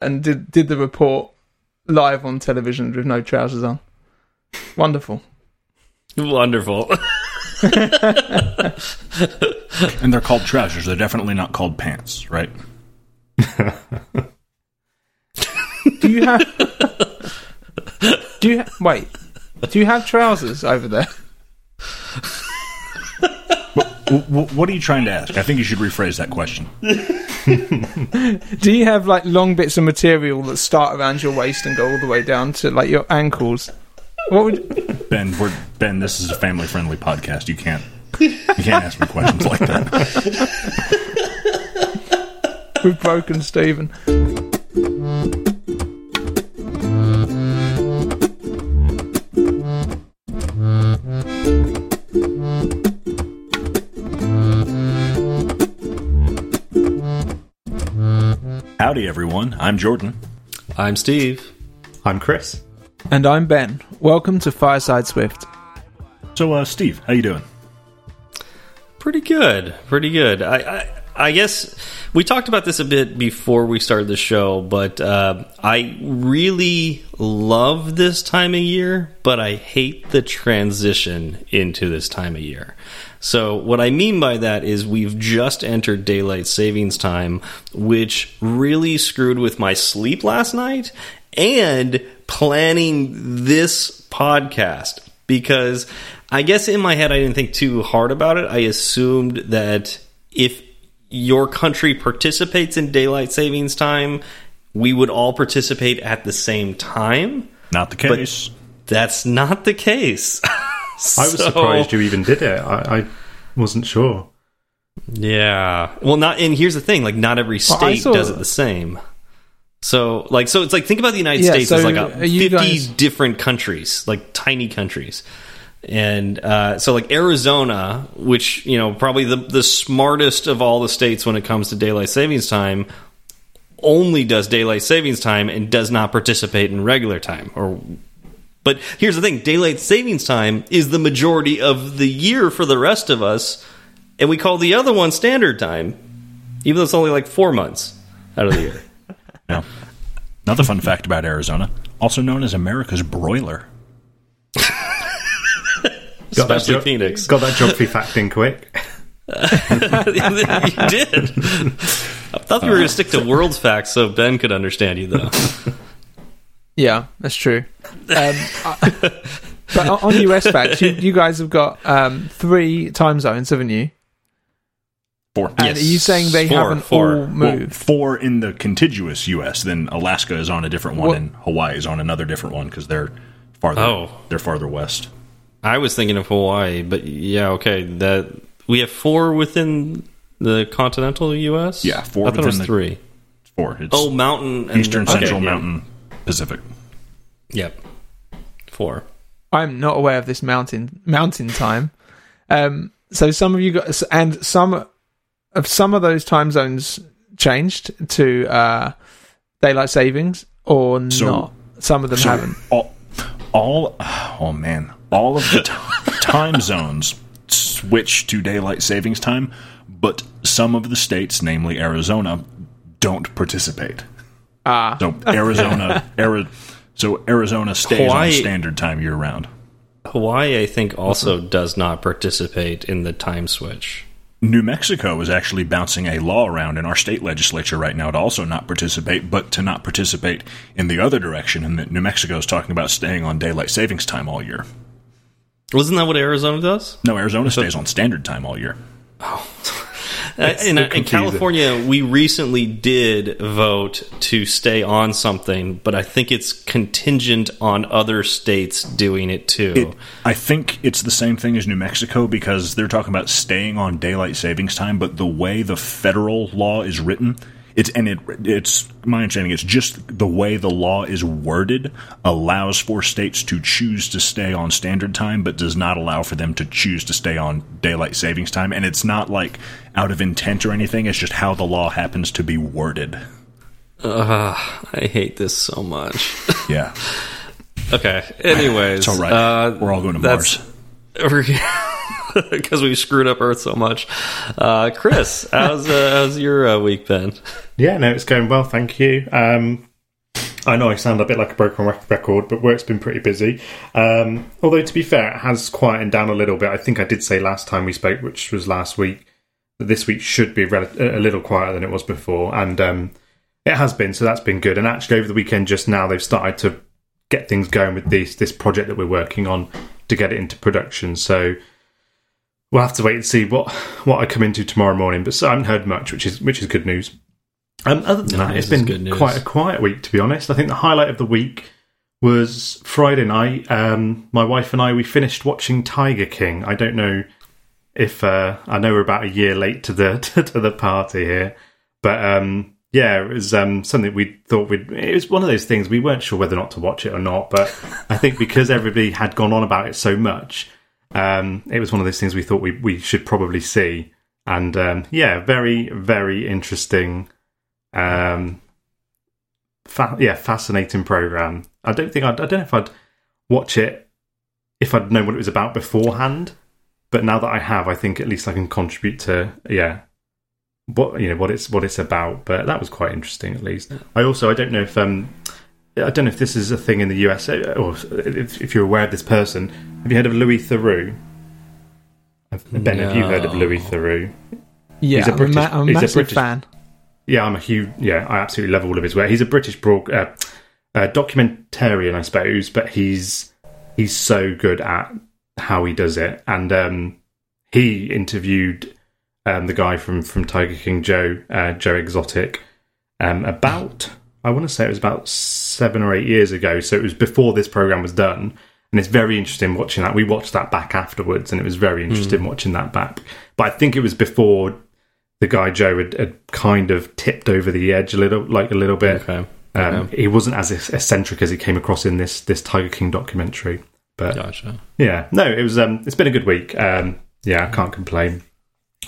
and did did the report live on television with no trousers on. Wonderful. Wonderful. And they're called trousers. They're definitely not called pants, right? Do you have? do you ha- wait? Do you have trousers over there? W- what are you trying to ask? I think you should rephrase that question. Do you have like long bits of material that start around your waist and go all the way down to like your ankles? What would Ben, we're, Ben, this is a family-friendly podcast. You can't you can't ask me questions like that. we've broken Stephen? Howdy, everyone. I'm Jordan. I'm Steve. I'm Chris. And I'm Ben. Welcome to Fireside Swift. So, uh, Steve, how you doing? Pretty good. Pretty good. I, I I guess we talked about this a bit before we started the show, but uh, I really love this time of year, but I hate the transition into this time of year. So, what I mean by that is we've just entered daylight savings time, which really screwed with my sleep last night and planning this podcast because I guess in my head I didn't think too hard about it. I assumed that if your country participates in daylight savings time, we would all participate at the same time. Not the case. That's not the case. I was surprised you even did it. I, I wasn't sure. Yeah. Well, not. And here's the thing: like, not every state saw- does it the same. So, like, so it's like think about the United Yeah, States so as like a fifty guys- different countries, like tiny countries. And uh, so, like Arizona, which you know probably the the smartest of all the states when it comes to daylight savings time, only does daylight savings time and does not participate in regular time. Or, but here's the thing: daylight savings time is the majority of the year for the rest of us, and we call the other one standard time, even though it's only like four months out of the year. Yeah. Another fun fact about Arizona, also known as America's broiler. Got that Especially geo- Phoenix. Got that geography fact in quick. you did. I thought we were going to stick to world facts so Ben could understand you, though. Yeah, that's true. Um, I- but on- on US facts, you, you guys have got um, three time zones, haven't you? Four. And Yes. are you saying they Four, haven't four. all Well, four in the contiguous U.S. Then Alaska is on a different one, What- and Hawaii is on another different one because they're farther. Oh. they're farther west. I was thinking of Hawaii, but yeah, okay. That we have four within the continental U.S. Yeah, four I thought it was the- three. Four. It's Oh, mountain and Eastern, okay, Central, yeah. Mountain, Pacific. Yep, four. I'm not aware of this mountain mountain time. Um, so some of you got and some of some of those time zones changed to uh, daylight savings or So- not. Some of them So haven't. all, all, oh man, all of the t- time zones switch to daylight savings time, but some of the states, namely Arizona, don't participate. Ah, So Arizona, Ari- so Arizona stays Hawaii- on standard time year round. Hawaii, I think, also does not participate in the time switch. New Mexico is actually bouncing a law around in our state legislature right now to also not participate, but to not participate in the other direction, and that New Mexico is talking about staying on daylight savings time all year. Wasn't that what Arizona does? No, Arizona stays on standard time all year. Uh, Uh, in, so uh, in. California, we recently did vote to stay on something, but I think it's contingent on other states doing it too. It, I think it's the same thing as New Mexico because they're talking about staying on daylight savings time, but the way the federal law is written, it's and it it's my understanding it's just the way the law is worded allows for states to choose to stay on standard time but does not allow for them to choose to stay on daylight savings time and it's not like out of intent or anything it's just how the law happens to be worded. Ugh, I hate this so much. Yeah. okay. Anyways, It's all right. Uh, We're all going to that's- Mars. because we screwed up Earth so much. Uh, Chris, how's uh, how's your uh, week been? Yeah, no, it's going well, thank you. Um, I know I sound a bit like a broken record, but work's been pretty busy. Um, although, to be fair, it has quietened down a little bit. I think I did say last time we spoke, which was last week, that this week should be a little quieter than it was before. And um, it has been, so that's been good. And actually, over the weekend, just now, they've started to get things going with this, this project that we're working on to get it into production. So we'll have to wait and see what, what I come into tomorrow morning. But so I haven't heard much, which is which is good news. Um, other than that, Nice, it's been good quite a quiet week, to be honest. I think the highlight of the week was Friday night. Um, my wife and I we finished watching Tiger King. I don't know if uh, I know we're about a year late to the to the party here, but um, yeah, it was um, something we thought we'd. It was one of those things we weren't sure whether or not to watch it or not, but I think because everybody had gone on about it so much, um, it was one of those things we thought we we should probably see. And um, yeah, very very interesting um, fa- yeah, fascinating program. I don't think I'd, I don't know if I'd watch it if I'd known what it was about beforehand. But now that I have, I think at least I can contribute to yeah, what you know what it's what it's about. But that was quite interesting, at least. I also I don't know if um I don't know if this is a thing in the US uh, or if, if you're aware of this person. Have you heard of Louis Theroux? Ben, have you heard of Louis Theroux? Yeah, He's a I'm, British- a, ma- I'm a he's a massive British- fan. Yeah, I'm a huge. Yeah, I absolutely love all of his work. He's a British broad, uh, uh, documentarian, I suppose, but he's he's so good at how he does it. And um, he interviewed um, the guy from from Tiger King, Joe uh, Joe Exotic, um, about I want to say it was about seven or eight years ago. So it was before this program was done. And it's very interesting watching that. We watched that back afterwards, and it was very interesting watching that back. But I think it was before the guy Joe had, had kind of tipped over the edge a little, like a little bit. Okay. Um, He wasn't as eccentric as he came across in this this Tiger King documentary. But Gotcha. yeah, no, it was. Um, it's been a good week. Um, yeah, I can't complain.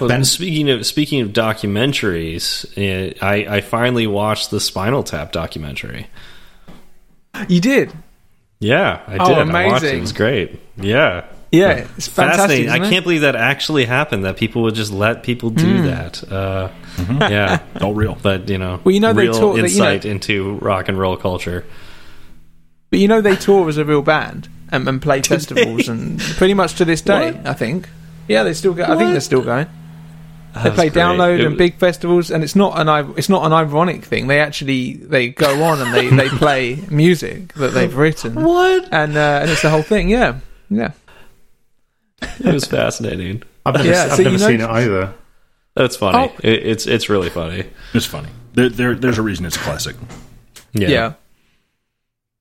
Well, Ben- speaking of speaking of documentaries, eh, I, I finally watched the Spinal Tap documentary. You did? Yeah, I Oh, did. I watched it. amazing. It was great. Yeah, Yeah, it's fantastic. fascinating. I isn't it? can't believe that actually happened. That people would just let people do that. Uh, Yeah, all real. but you know, Well, you know, they real taught that, you know- insight into rock and roll culture. But you know, they tour as a real band and, and play festivals, and pretty much to this day, What? I think. Yeah, they still go. I think they're still going. They That's play great. download It and big festivals, and it's not an it's not an ironic thing. They actually they go on and they, they play music that they've written, What? and uh, and it's the whole thing. Yeah, yeah. It was fascinating. I've never, Yeah, I've so never you know- seen it either. That's funny. Oh. It, it's it's really funny. It's funny. There, there, there's a reason it's a classic. Yeah. yeah.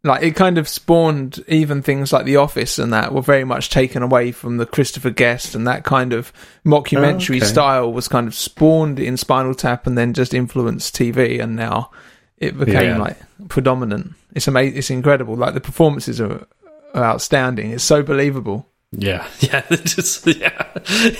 Like it kind of spawned even things like The Office and that were very much taken away from the Christopher Guest and that kind of mockumentary Oh, okay. style was kind of spawned in Spinal Tap and then just influenced TV and now it became Yeah. like predominant. It's amazing. It's incredible. Like the performances are, are outstanding. It's so believable. Yeah, yeah, just yeah,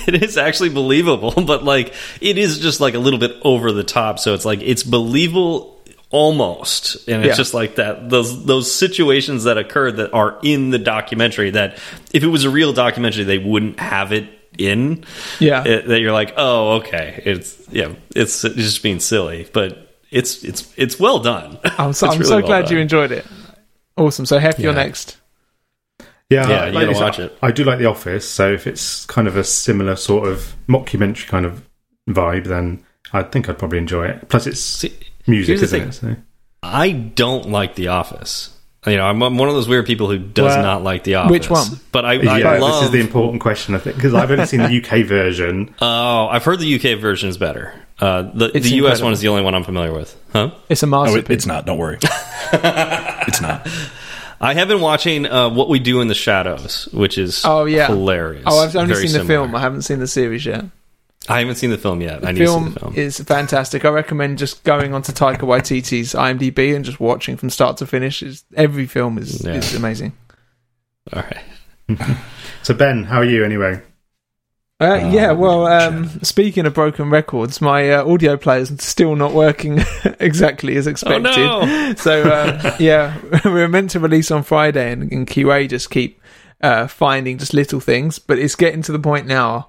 it is actually believable, but like it is just like a little bit over the top. So it's like it's believable almost, and it's Yeah. just like that those those situations that occurred that are in the documentary. That if it was a real documentary, they wouldn't have it in. Yeah. It- that you're like, oh, okay, it's yeah, it's, it's just being silly, but it's it's it's well done. I'm so, I'm really so well glad done. you enjoyed it. Awesome. So, Hef, you're next. Yeah, Yeah, I- you like watch I- it. I do like The Office, so if it's kind of a similar sort of mockumentary kind of vibe, then I think I'd probably enjoy it. Plus, it's See, music, here's the isn't it? So. I don't like The Office. You know, I'm, I'm one of those weird people who does Well, not like The Office. which one? But I, Yeah, I love. this is the important question, I think, because I've only seen the UK version. oh, I've heard the UK version is better. Uh, the the US incredible. one is the only one I'm familiar with. Huh? It's a Oh, masterpiece. it, it's not. Don't worry. it's not. I have been watching uh, What We Do in the Shadows, which is Oh, yeah. hilarious. Oh, I've only Very seen the similar. film. I haven't seen the series yet. I haven't seen the film yet. I need film, to see the film. is fantastic. I recommend just going onto Taika Waititi's IMDb and just watching from start to finish. It's, every film is, Yeah. is amazing. All right. So, Ben, how are you anyway? Uh, yeah, Oh, well, um, speaking of broken records, my uh, audio is still not working exactly as expected. Oh expected. no! So, uh, yeah, we were meant to release on Friday, and, and QA just keep uh, finding just little things, but it's getting to the point now,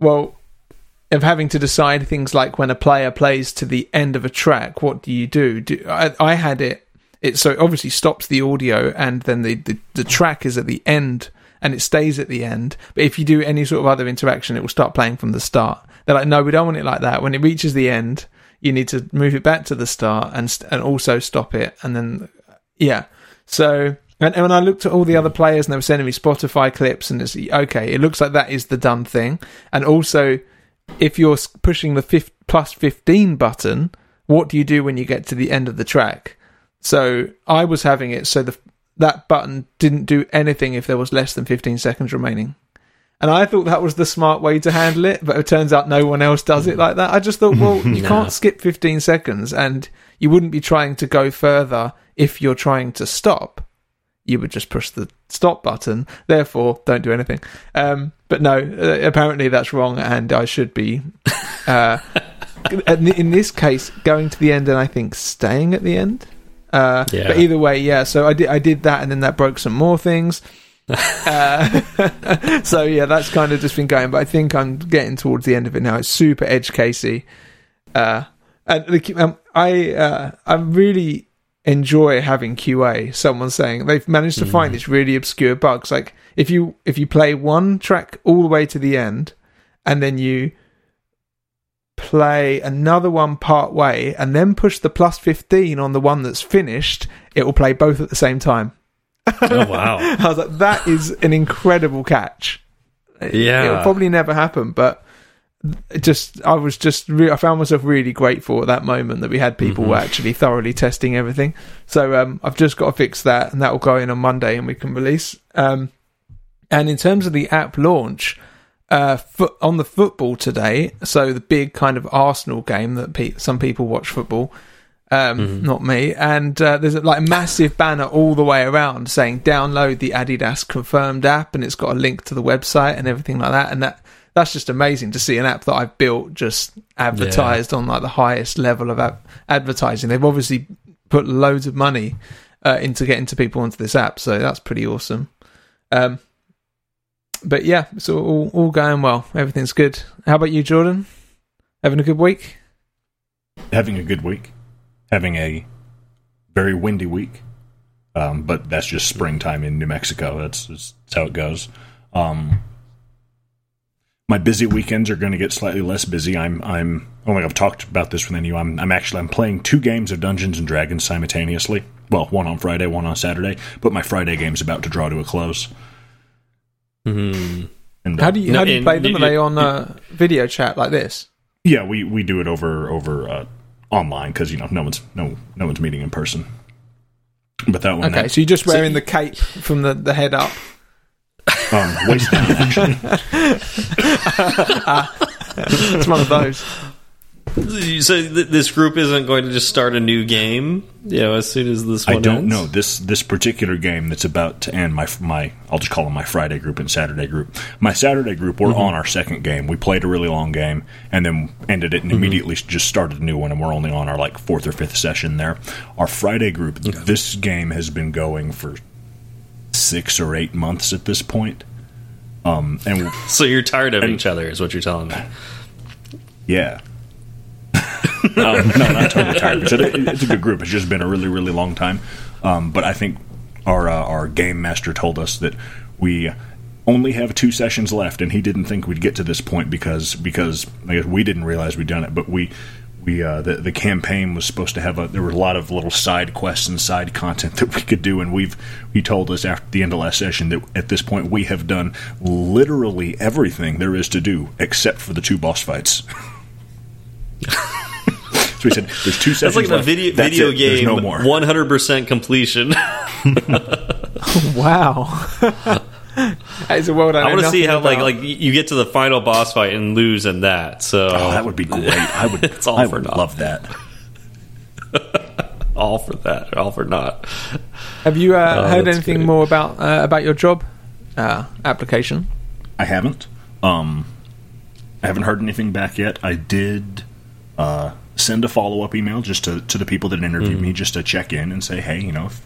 well, of having to decide things like when a player plays to the end of a track, what do you do? do I, I had it. it so it obviously stops the audio, and then the, the the track is at the end, and it stays at the end. But if you do any sort of other interaction, it will start playing from the start. They're like, no, we don't want it like that. When it reaches the end, you need to move it back to the start and and also stop it, and then yeah. So and, and when I looked at all the other players and they were sending me Spotify clips, and it's okay, it looks like that is the done thing. And also, if you're pushing the fif- plus 15 button, what do you do when you get to the end of the track? So I was having it so the that button didn't do anything if there was less than 15 seconds remaining. And I thought that was the smart way to handle it, but it turns out no one else does it like that. I just thought, well, you No. can't skip 15 seconds and you wouldn't be trying to go further if you're trying to stop. You would just push the stop button. Therefore, don't do anything. Um, but no, uh, apparently that's wrong, and I should be, uh, in this case, going to the end and I think staying at the end. Uh, Yeah. But either way, yeah. So I did, I did that, and then that broke some more things. uh, so yeah, that's kind of just been going. But I think I'm getting towards the end of it now. It's super edge casey, uh, and the, um, I uh, I really enjoy having QA. Someone saying they've managed to find hmm. this really obscure bugs. Like if you if you play one track all the way to the end, and then you play another one part way and then push the plus 15 on the one that's finished it will play both at the same time Oh wow. I was like, that is an incredible catch. Yeah. It'll probably never happen, but just, I was just, re- I found myself really grateful at that moment that we had people Mm-hmm. actually thoroughly testing everything. So, um, I've just got to fix that and that will go in on Monday and we can release. Um, and in terms of the app launch, uh, foot on the football today, so the big kind of Arsenal game that pe- some people watch football, um, not me. And uh, there's like a massive banner all the way around saying download the Adidas confirmed app, and it's got a link to the website and everything like that. And that that's just amazing to see an app that I've built just advertised on like the highest level of ad- advertising. They've obviously put loads of money uh, into getting to people onto this app, so that's pretty awesome. Um, but yeah, it's all, all all going well. Everything's good. How about you, Jordan? Having a good week? having a good week, having a very windy week. Um, but that's just springtime in New Mexico. That's, that's how it goes. Um, my busy weekends are going to get slightly less busy. I'm I'm I don't think I've talked about this with any of you. I'm I'm actually I'm playing two games of Dungeons and Dragons simultaneously. Well, one on Friday, one on Saturday. But my Friday game's about to draw to a close. Mm-hmm. And How uh, do you No, how do you play them? you- Are they on uh, video chat like this? Yeah, we, we do it over over uh, online because you know no one's no no one's meeting in person. But that one, Okay, so you're just wearing the cape from the, the head up. Um, waist down actually. It's one of those. So th- this group isn't going to just start a new game, you know, as soon as this one I don't ends? know this this particular game that's about to end. My my I'll just call them my Friday group and Saturday group. My Saturday group, we're on our second game. We played a really long game and then ended it and immediately just started a new one. And we're only on our like fourth or fifth session there. Our Friday group, this game has been going for six or eight months at this point. Um, and So you're tired of And- each other, is what you're telling me. Yeah. um, no, not totally tired. It's a, it's a good group. It's just been a really, really long time. Um, but I think our uh, our game master told us that we only have two sessions left, and he didn't think we'd get to this point because because I guess we didn't realize we'd done it. But we we uh, the the campaign was supposed to have a there were a lot of little side quests and side content that we could do, and we've he told us after the end of last session that at this point we have done literally everything there is to do except for the two boss fights. So he said, "There's two That's sessions like the left. video That's video it. Game, no more." 100% completion. Wow. That is a world I, I want to see how like about. like you get to the final boss fight and lose in that. So Oh, that would be great. I would. It's all I for would naught. love that. all for that, all for not. Have you uh, Oh, heard anything great. more about uh, about your job uh, application? I haven't. Um, I haven't heard anything back yet. I did uh, send a follow up email just to to the people that interviewed Mm-hmm. me, just to check in and say, hey, you know, if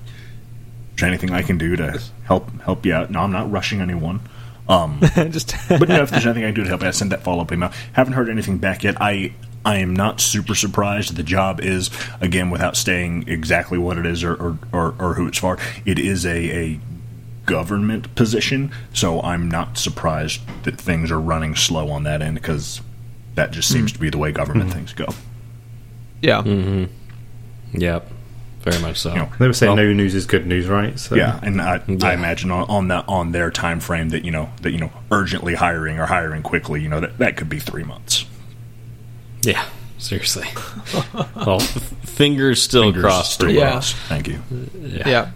there's anything I can do to help help you out. No, I'm not rushing anyone. Um, Just but no, if there's anything I can do to help, I send that follow up email. Haven't heard anything back yet. I I am not super surprised. The job is, again, without saying exactly what it is or, or, or, or who it's for, it is a, a government position. So I'm not surprised that things are running slow on that end because that just seems hmm. to be the way government hmm. things go. Yeah. Mm-hmm. Yep. Very much so. You know, They were saying Well- no news is good news, right? So, Yeah, and I, Yeah. I imagine on, on that on their time frame that you know that you know urgently hiring or hiring quickly, you know that that could be three months. Yeah. Seriously. well, f- fingers still Fingers crossed. still Yeah. crossed. Thank you. Yeah. yeah.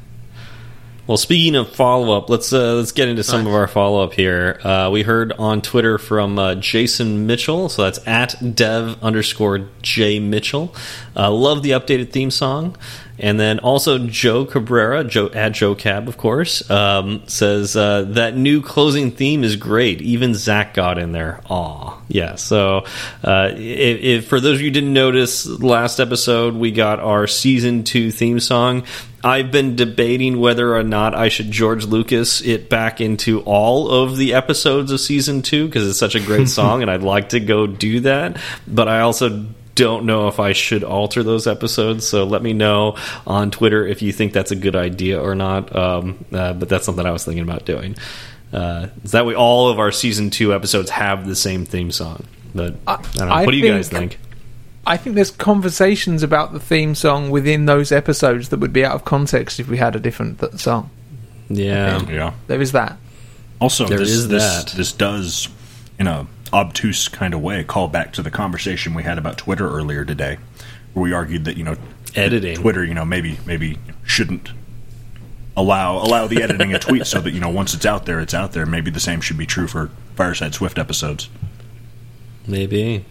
Well, speaking of follow up, let's uh, let's get into some of our follow up here. Uh, we heard on Twitter from uh, Jason Mitchell, so that's at dev underscore J Mitchell. Uh, love the updated theme song, and then also Joe Cabrera, Joe at Joe Cab, of course, um, says uh, that new closing theme is great. Even Zach got in there. Aw, yeah. So, uh, if, if for those of you who didn't notice, last episode we got our season two theme song. I've been debating whether or not I should George Lucas it back into all of the episodes of season two because it's such a great song and I'd like to go do that. But I also don't know if I should alter those episodes. So let me know on Twitter if you think that's a good idea or not. Um, uh, but that's something I was thinking about doing. Uh, is that way all of our season two episodes have the same theme song. But I, don't know. I what do you guys think- think? I think there's conversations about the theme song within those episodes that would be out of context if we had a different th- song. Yeah. Yeah. There is that. Also, There this, is this, that. This does, you a obtuse kind of way, call back to the conversation we had about Twitter earlier today, where we argued that you know Editing. Twitter, you know, maybe maybe shouldn't allow allow the editing of tweets so that you know once it's out there, it's out there. Maybe the same should be true for Fireside Swift episodes. Maybe.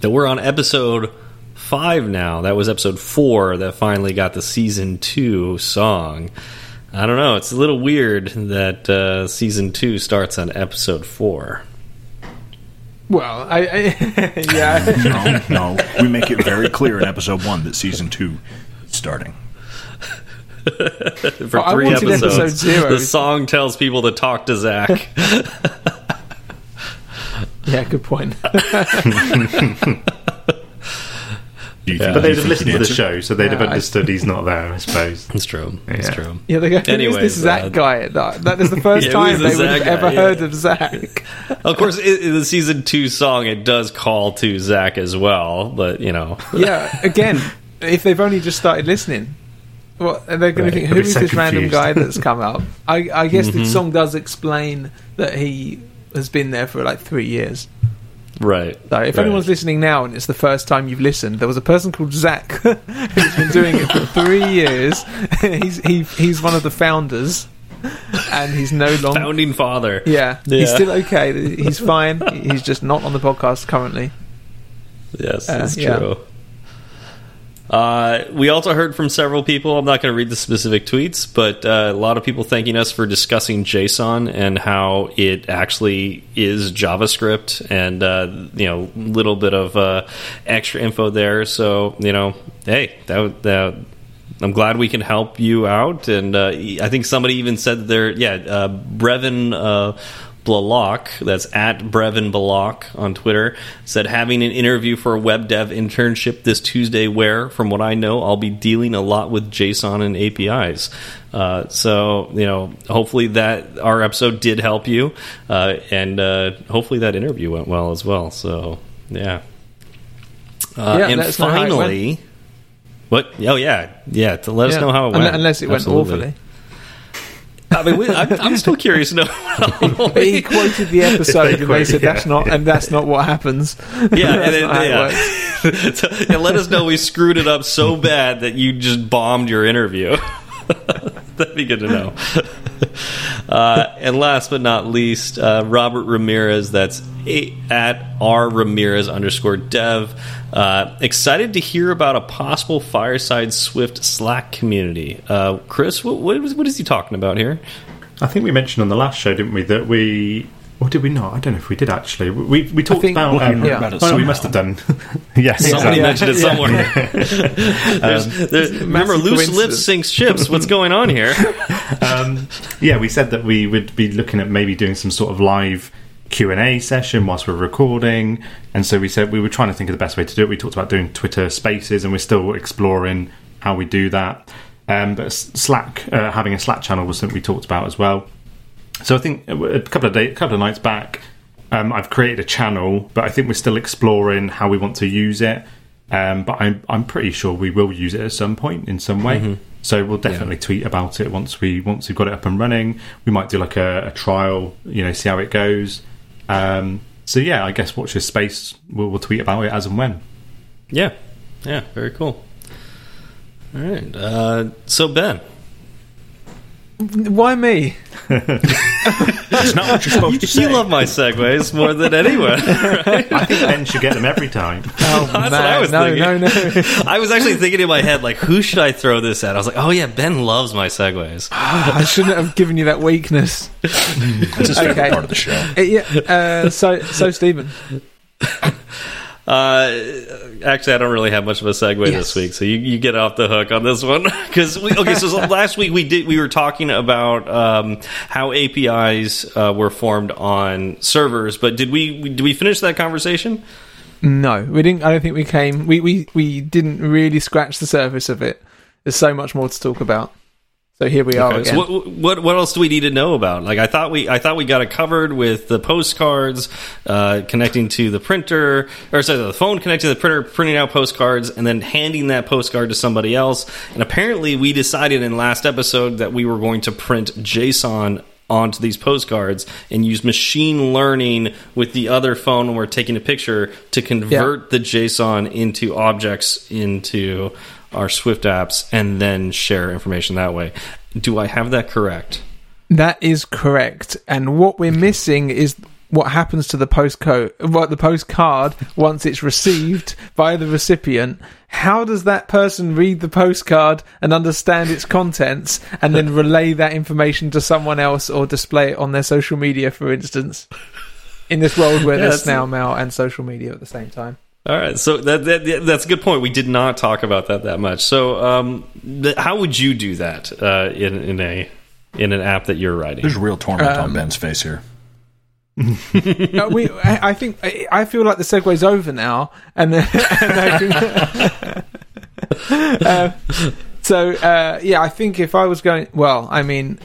That we're on episode five now. That was episode four that finally got the season two song. I don't know. It's a little weird that uh, season two starts on episode four. Well, I, I yeah. No, no, we make it very clear in episode one that season two is starting. For Well, three episodes, episode zero. the song tells people to talk to Zach. yeah, good point. Do you Yeah. think, But they'd have listened to the show, so they'd have Yeah, I- understood he's not there, I suppose. it's true. It's Yeah. true. Yeah, they go, who is Anyways, this Zach uh, guy? That, that is the first Yeah, time they would have guy? ever Yeah. heard of Zach. Of course, i in the season two song, it does call to Zach as well, but you know. yeah, again, if they've only just started listening, well, they're going Right, to think, they'll who be is so this random guy that's come up? I, I guess Mm-hmm. the song does explain that he has been there for like three years. Right. So if right. anyone's listening now and it's the first time you've listened, there was a person called Zach who's been doing it for three years. he's he, he's one of the founders, and he's no longer. Founding father. Yeah, Yeah. he's still okay. He's fine. He's just not on the podcast currently. Yes, Uh, that's yeah. Uh, we also heard from several people. I'm not going to read the specific tweets, but uh, a lot of people thanking us for discussing JSON and how it actually is JavaScript, and uh, you know, little bit of uh, extra info there. So you know, hey, that that. I'm glad we can help you out, and uh, I think somebody even said there. Yeah, Brevin Blalock, that's at Brevin Blalock on Twitter, said having an interview for a web dev internship this Tuesday. Where, from what I know, I'll be dealing a lot with JSON and APIs. Uh, so you know, hopefully that our episode did help you, uh, and uh, hopefully that interview went well as well. So yeah. Uh, Yeah, and let us know how it went. finally, what? Oh yeah, yeah. To let us know how it went. Unless it went Absolutely. awfully. I mean, we, I'm, I'm still curious to know. He quoted the episode and they said that's yeah. not and that's not what happens. yeah, and That's it yeah. So- and let us know we screwed it up so bad that you just bombed your interview. That'd be good to know. Uh, and last but not least, uh, Robert Ramirez. That's at r Ramirez underscore dev. Uh, excited to hear about a possible Fireside Swift Slack community. Uh, Chris, what, what, what is he talking about here? I think we mentioned on the last show, didn't we, that we. Or did we not? I don't know if we did actually. We we talked think- about. Well, Um, yeah. about it well, we must have done. yes, Somebody exactly. mentioned it Yeah. somewhere. There's- there's- remember, loose lips coincidence. sinks ships. What's going on here? um, yeah, we said that we would be looking at maybe doing some sort of live Q and A session whilst we're recording, and so we said we were trying to think of the best way to do it. We talked about doing Twitter Spaces, and we're still exploring how we do that. Um, but Slack, uh, having a Slack channel was something we talked about as well. So I think a couple of days, a couple of nights back, um, I've created a channel, but I think we're still exploring how we want to use it. Um, but I'm I'm pretty sure we will use it at some point in some way. Mm-hmm. So we'll definitely yeah. tweet about it once we once we've got it up and running. We might do like a, a trial, you know, see how it goes. Um, so yeah, I guess watch this space. We'll, we'll tweet about it as and when. Yeah, yeah, very cool. All right. Uh, so Ben, why me? That's not what you're supposed to say. You love my segues more than anyone. Right? I think Ben should get them every time. Oh, That's man. what I was no, thinking. No, no, I was actually thinking in my head, like, who should I throw this at? I was like, oh yeah, Ben loves my segues. I shouldn't have given you that weakness. That's his favorite okay. part of the show. Uh, yeah. Uh, so, so Stephen. Uh, actually, I don't really have much of a segue yes. this week, so you, you get off the hook on this one because okay. So last week we did we were talking about um, how APIs uh, were formed on servers, but did we did we finish that conversation? No, we didn't. I don't think we came. We we we didn't really scratch the surface of it. There's so much more to talk about. So here we are okay, again. So what, what, what else do we need to know about? Like I thought we I thought we got it covered with the postcards uh, connecting to the printer, or sorry, the phone connecting to the printer, printing out postcards, and then handing that postcard to somebody else. And apparently, we decided in last episode that we were going to print JSON onto these postcards and use machine learning with the other phone when we're taking a picture to convert yeah. the JSON into objects into our Swift apps and then share information that way. Do I have that correct? That is correct. And what we're missing is what happens to the postcode, what the postcard once it's received by the recipient. How does that person read the postcard and understand its contents and then relay that information to someone else or display it on their social media, for instance? In this world where yeah, there's snail mail and social media at the same time. All right, so that, that, that's a good point. We did not talk about that that much. So, um, the, how would you do that uh, in in a in an app that you're writing? There's real torment um, on Ben's face here. no, we, I, I, think I, I, feel like the segue's over now, and, and can, uh, so uh, yeah, I think if I was going, well, I mean,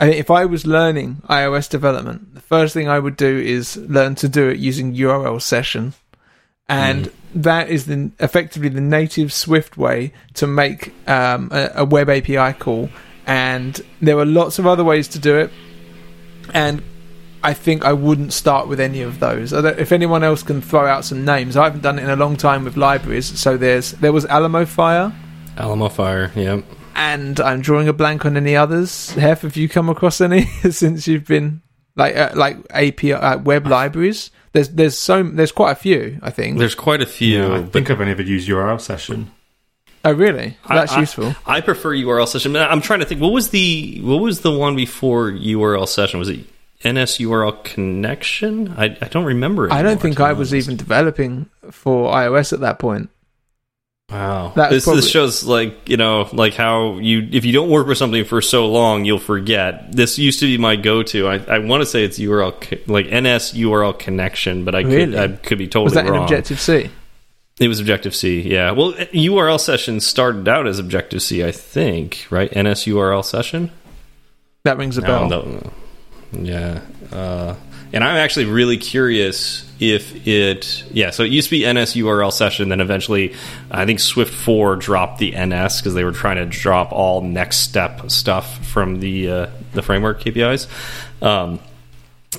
if I was learning iOS development, the first thing I would do is learn to do it using URL session and mm. that is the effectively the native Swift way to make um, a, a, web API call. And there are lots of other ways to do it, and I think I wouldn't start with any of those. If anyone else can throw out some names, I haven't done it in a long time with libraries. So there's there was Alamofire, Alamo Fire, yep. And I'm drawing a blank on any others. Hef, have you come across any since you've been like uh, like API uh, web libraries? There's there's so there's quite a few. I think there's quite a few. Yeah, I think I've only ever used URL session. Oh really? That's I, useful. I, I, prefer URL session. I'm trying to think. What was the what was the one before URL session? Was it NS URL connection? I, I don't remember. I don't think I was even developing for iOS at that point. Wow, this, probably... this shows like you know like how you if you don't work with something for so long you'll forget. This used to be my go-to. I, I want to say it's URL like NS URL connection, but I really? could I could be totally was that wrong. in Objective C? It was Objective C, yeah. Well, URL session started out as Objective C, I think, right? NS URL session. That rings a bell. No, no. Yeah. Uh, and I'm actually really curious if it, yeah, so it used to be NS URL session, then eventually I think Swift 4 dropped the NS because they were trying to drop all NeXTSTEP stuff from the, uh, the framework KPIs. Um,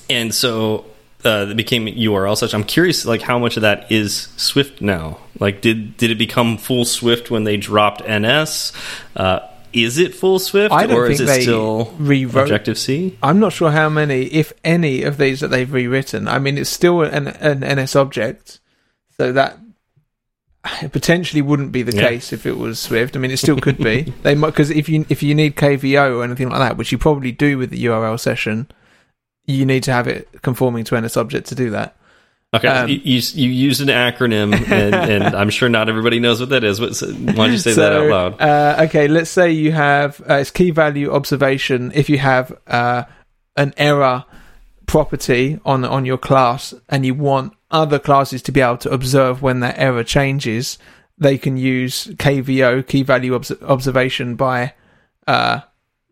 and so uh, it became URL session. I'm curious, like, how much of that is Swift now? Like, did did it become full Swift when they dropped NS? Uh, is it full Swift I don't or think is it still rewrote, Objective C? I'm not sure how many, if any, of these that they've rewritten. I mean, it's still an, an NS object, so that potentially wouldn't be the yeah. case if it was Swift. I mean, it still could be. they might because if you if you need KVO or anything like that, which you probably do with the URL session, you need to have it conforming to NS object to do that. Okay, um, you, you, you use an acronym, and, and, I'm sure not everybody knows what that is. But why don't you say so, that out loud? Uh, okay, let's say you have uh, it's key value observation. If you have uh, an error property on on your class and you want other classes to be able to observe when that error changes, they can use KVO key value obs- observation by uh,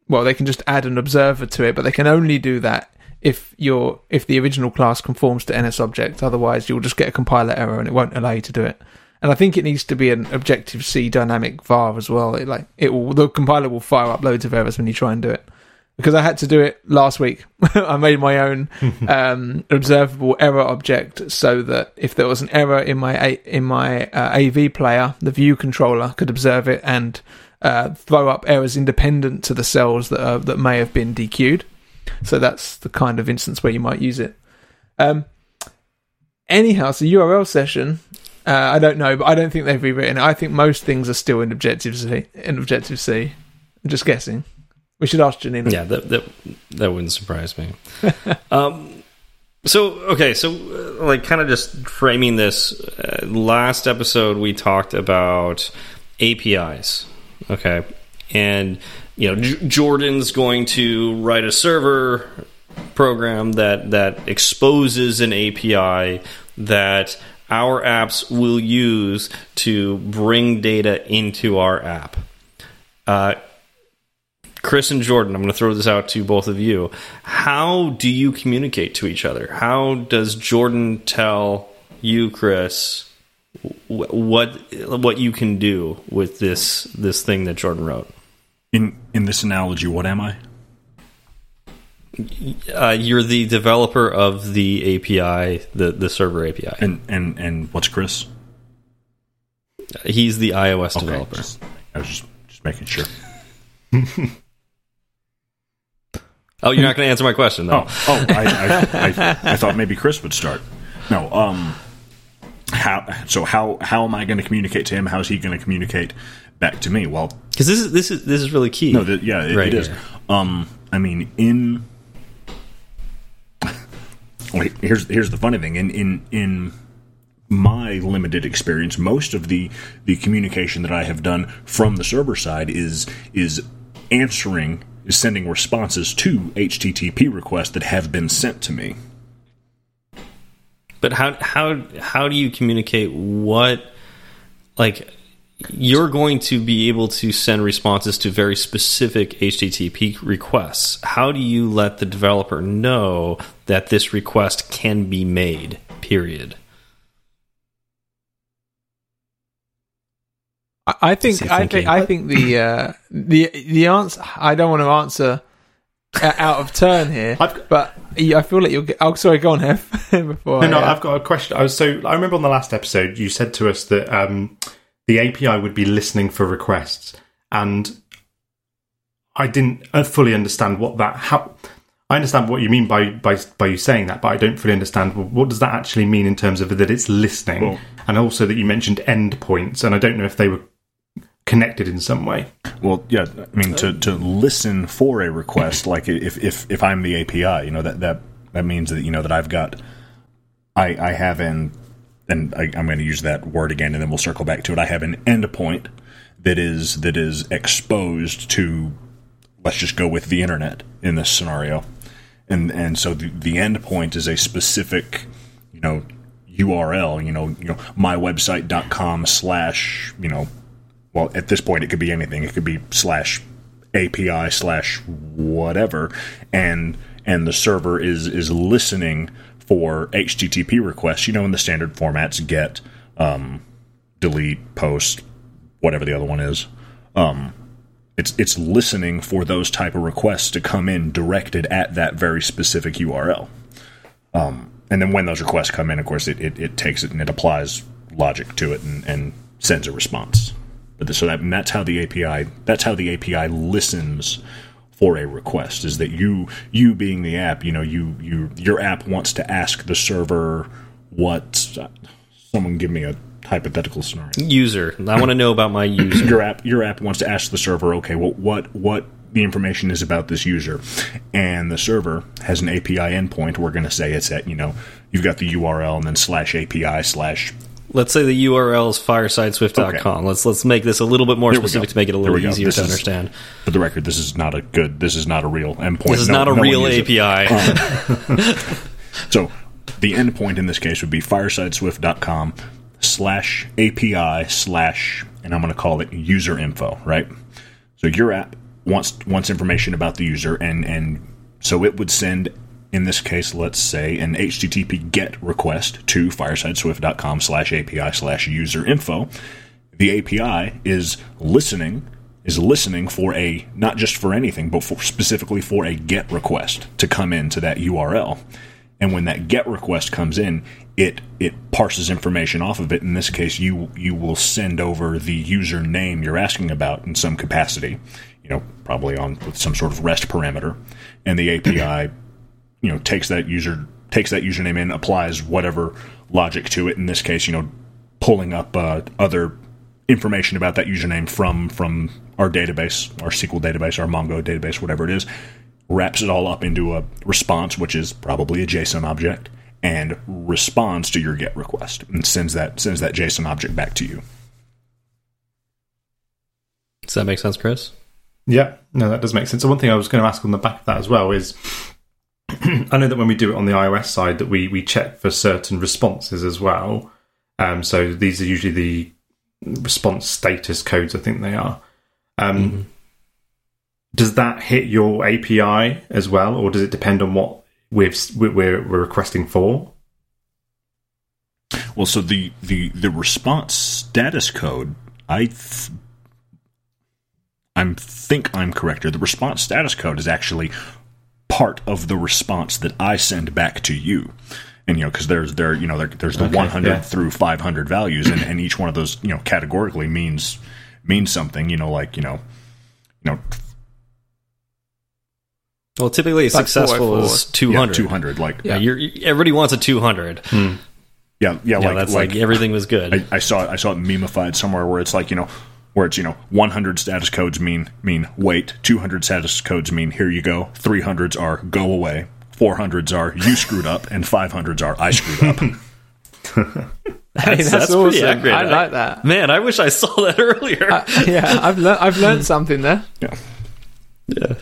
well they can just add an observer to it, but they can only do that if your if the original class conforms to NS object. Otherwise, you'll just get a compiler error and it won't allow you to do it. And I think it needs to be an Objective C dynamic var as well. It like it will the compiler will fire up loads of errors when you try and do it. Because I had to do it last week. I made my own um, observable error object so that if there was an error in my A- in my uh, AV player, the view controller could observe it and uh, throw up errors independent to the cells that are, that may have been dequeued. So that's the kind of instance where you might use it. Um, anyhow, so URL session. Uh, I don't know, but I don't think they've rewritten it. I think most things are still in Objective C. In Objective C, I'm just guessing. We should ask Janina. Yeah, that that, that wouldn't surprise me. um, so okay, so uh, like kind of just framing this. Uh, last episode we talked about APIs. Okay, and you know J- Jordan's going to write a server program that that exposes an API that our apps will use to bring data into our app. Uh, Chris and Jordan, I'm going to throw this out to both of you. How do you communicate to each other? How does Jordan tell you, Chris, what what you can do with this this thing that Jordan wrote? In in this analogy, what am I? Uh, you're the developer of the API, the the server API. And and and what's Chris? He's the iOS Okay, developer. just- I was just just making sure. Oh, you're not going to answer my question, though. Oh, oh, I, I, I, I thought maybe Chris would start. No, um, how? So how how am I going to communicate to him? How's he going to communicate back to me? Well, Because this is this is this is really key. no, the, yeah, it, Right it is. here. Um, I mean, in wait, here's here's the funny thing. In in in my limited experience, most of the the communication that I have done from the server side is is answering is sending responses to HTTP requests that have been sent to me. But how how how do you communicate what like you're going to be able to send responses to very specific HTTP requests. How do you let the developer know that this request can be made? Period. I- I think I think. I think the uh, the the answer. I don't want to answer out of turn here, I've- but I feel like you'll get. Oh, sorry, go on, Hef. Before No, I, no, uh, I've got a question. I was so I remember on the last episode you said to us that um, the API would be listening for requests, and I didn't uh, fully understand what that. How I understand what you mean by by by you saying that, but I don't fully understand well, what does that actually mean in terms of that it's listening, Well- and also that you mentioned endpoints, and I don't know if they were connected in some way. Well, yeah, I mean to, to listen for a request, like if, if if I'm the API, you know that that that means that you know that I've got, I I have an, and I, I'm going to use that word again, and then we'll circle back to it. I have an endpoint that is that is exposed to, let's just go with the internet in this scenario, and and so the, the endpoint is a specific, you know, URL, you know, you know, mywebsite.com slash, you know, well, at this point, it could be anything. It could be slash API slash whatever, and and the server is is listening for HTTP requests. You know, in the standard formats, get, um, delete, post, whatever the other one is. Um, it's it's listening for those type of requests to come in directed at that very specific URL. Um, and then when those requests come in, of course, it, it, it takes it and it applies logic to it and, and sends a response. But so that that's how the API that's how the API listens for a request is that you you being the app, you know, you you your app wants to ask the server what someone give me a hypothetical scenario User. I want to know about my user. your app your app wants to ask the server, okay, well, what what the information is about this user, and the server has an API endpoint. We're going to say it's at you know you've got the URL and then slash API slash let's say the URL is firesideswift.com. Okay. Let's let's make this a little bit more There specific to make it a little easier This to is- understand. For the record, this is not a good. This is not a real endpoint. This is No- not a no real. API. Um, so the endpoint in this case would be firesideswift.com slash API slash, and I'm going to call it user info, right? So your app wants wants information about the user, and and so it would send, in this case, let's say an HTTP GET request to firesideswift.com slash API slash user info. The API is listening is listening for a not just for anything, but for specifically for a GET request to come into that URL. And when that GET request comes in, it it parses information off of it. In this case, you you will send over the username you're asking about in some capacity. You know, probably on with some sort of REST parameter, and the API you know takes that user takes that username in applies whatever logic to it in this case you know pulling up uh, other information about that username from from our database our sql database our mongo database whatever it is wraps it all up into a response which is probably a json object and responds to your get request and sends that sends that json object back to you Does that make sense, Chris? Yeah, no, that does make sense. So one thing I was going to ask on the back of that as well is, I know that when we do it on the iOS side, that we we check for certain responses as well. Um, so these are usually the response status codes. I think they are. Um, Does that hit your API as well, or does it depend on what we've we're we're requesting for? Well, so the the the response status code, I th- I'm think I'm correct here. The response status code is actually part of the response that I send back to you. And you know, because there's there you know there, there's the Okay, 100 yeah. through 500 values, and, and each one of those you know categorically means means something. You know, like you know, you know, Well, typically Like successful 404. is 200. yeah, 200. Like Yeah, yeah, you're, everybody wants a 200. Hmm. yeah, yeah, Yeah, like that's like, everything was good. I, I saw it. I saw it memeified somewhere where it's like you know, where it's you know, 100 status codes mean mean wait, 200 status codes mean here you go, 300s are go away, 400s are you screwed up, and 500s are I screwed up. Hey, that's, that's awesome. pretty accurate. I like that. Man, I wish I saw that earlier. Uh, yeah, I've learned. I've learned something there. yeah. Yeah.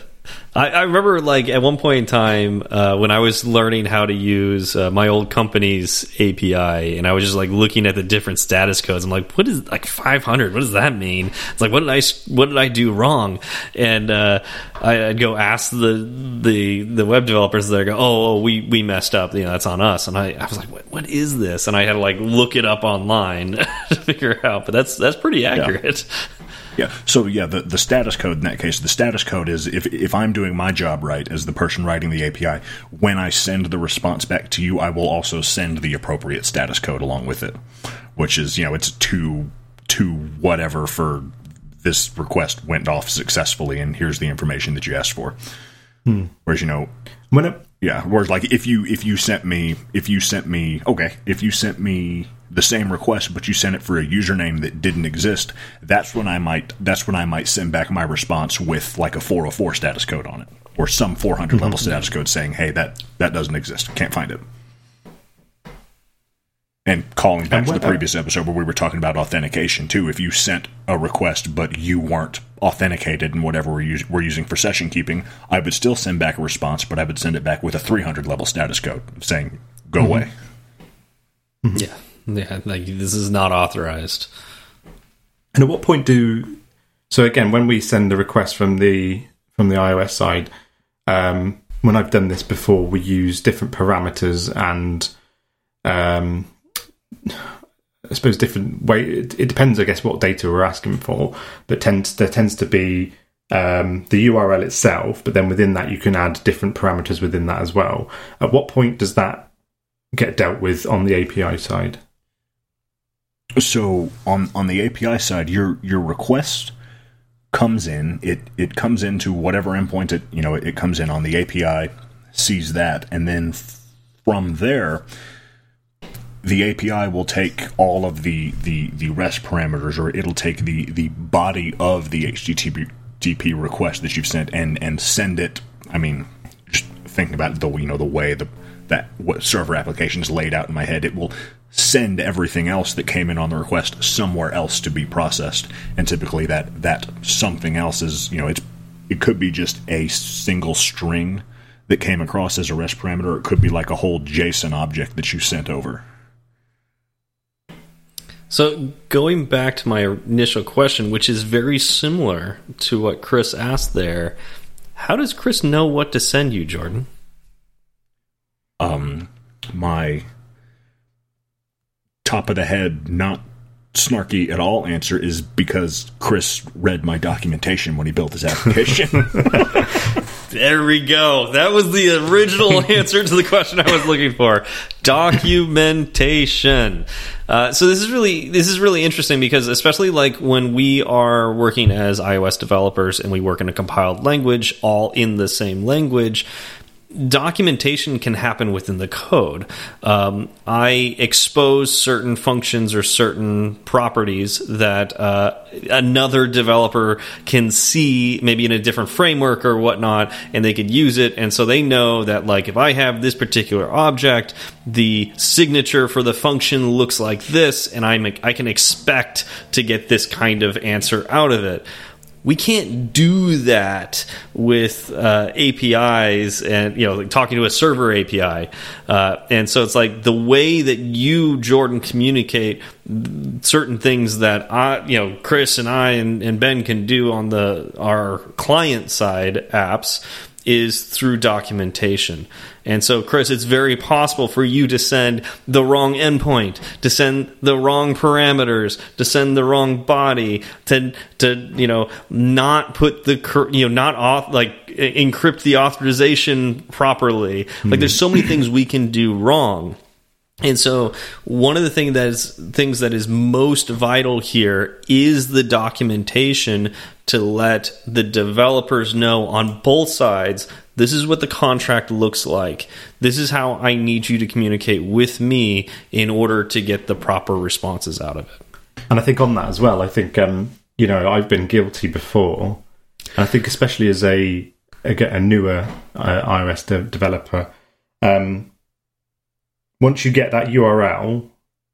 I, I remember, like, at one point in time, uh, when I was learning how to use uh, my old company's API, and I was just like looking at the different status codes. I'm like, what is like 500? What does that mean? It's like, what did I what did I do wrong? And uh, I, I'd go ask the the the web developers. They go, oh, oh, we we messed up. You know, that's on us. And I, I was like, what, what is this? And I had to like look it up online to figure it out. But that's that's pretty accurate. Yeah. So yeah, the, the status code in that case, the status code is if if I'm doing my job right as the person writing the API, when I send the response back to you, I will also send the appropriate status code along with it, which is you know it's to to whatever for this request went off successfully, and here's the information that you asked for. Hmm. Whereas you know When it, yeah, whereas like if you if you sent me if you sent me okay if you sent me the same request but you sent it for a username that didn't exist, that's when I might that's when I might send back my response with like a 404 status code on it or some 400 level mm-hmm. status code saying hey that that doesn't exist can't find it. And calling back And to the previous episode where we were talking about authentication too, if you sent a request but you weren't authenticated in whatever we're, us- we're using for session keeping, I would still send back a response, but I would send it back with a 300 level status code saying "Go away." Yeah, yeah. Like this is not authorized. And at what point do so again when we send the request from the from the iOS side, um, when I've done this before, we use different parameters and um, I suppose different way. It, it depends, I guess, what data we're asking for. But tends there tends to be um, the URL itself, but then within that you can add different parameters within that as well. At what point does that get dealt with on the API side? So on on the API side, your your request comes in. It it comes into whatever endpoint it you know it comes in on the API, sees that, and then from there, the API will take all of the the the REST parameters, or it'll take the the body of the HTTP request that you've sent and and send it. I mean, just thinking about the you know the way the that what server application is laid out in my head. It will send everything else that came in on the request somewhere else to be processed, and typically that that something else is you know it's it could be just a single string that came across as a REST parameter, it could be like a whole JSON object that you sent over. So going back to my initial question, which is very similar to what Chris asked there, how does Chris know what to send you, Jordan? Um, my top of the head, not snarky at all answer is because Chris read my documentation when he built his application. There we go. That was the original answer to the question I was looking for. Documentation. Uh, so this is really this is really interesting because especially like when we are working as iOS developers and we work in a compiled language, all in the same language documentation can happen within the code. Um, I expose certain functions or certain properties that uh, another developer can see, maybe in a different framework or whatnot, and they could use it. And so they know that, like, if I have this particular object, the signature for the function looks like this, and I'm, I can expect to get this kind of answer out of it we can't do that with uh, APIs and you know like talking to a server API. Uh, and so it's like the way that you Jordan communicate certain things that I you know Chris and I and, and Ben can do on the our client side apps is through documentation. And so, Chris, it's very possible for you to send the wrong endpoint, to send the wrong parameters, to send the wrong body, to to you know not put the you know not auth, like encrypt the authorization properly. Mm. Like, there's so many things we can do wrong. And so one of the thing that is things that is most vital here is the documentation to let the developers know on both sides this is what the contract looks like. This is how I need you to communicate with me in order to get the proper responses out of it. And I think on that as well, I think um, you know I've been guilty before, and I think especially as a a, a newer uh, iOS de developer, um, once you get that URL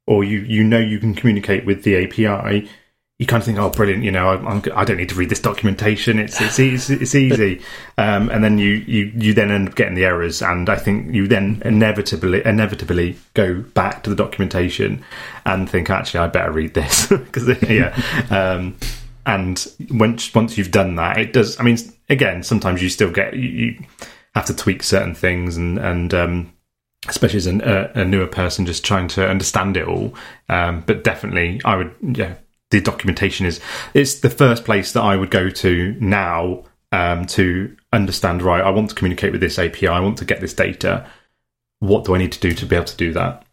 or you you know you can communicate with the API, you kind of think, oh, brilliant! You know, I'm, I'm, I do not need to read this documentation. It's it's easy. It's easy. Um, and then you, you you then end up getting the errors, and I think you then inevitably inevitably go back to the documentation and think, actually, I better read this because yeah. Um, and once once you've done that, it does. I mean, again, sometimes you still get you, you have to tweak certain things, and and um, especially as a, a, newer person just trying to understand it all. Um, but definitely, I would yeah the documentation is it's the first place that I would go to now um, to understand. Right, I want to communicate with this API. I want to get this data. What do I need to do to be able to do that?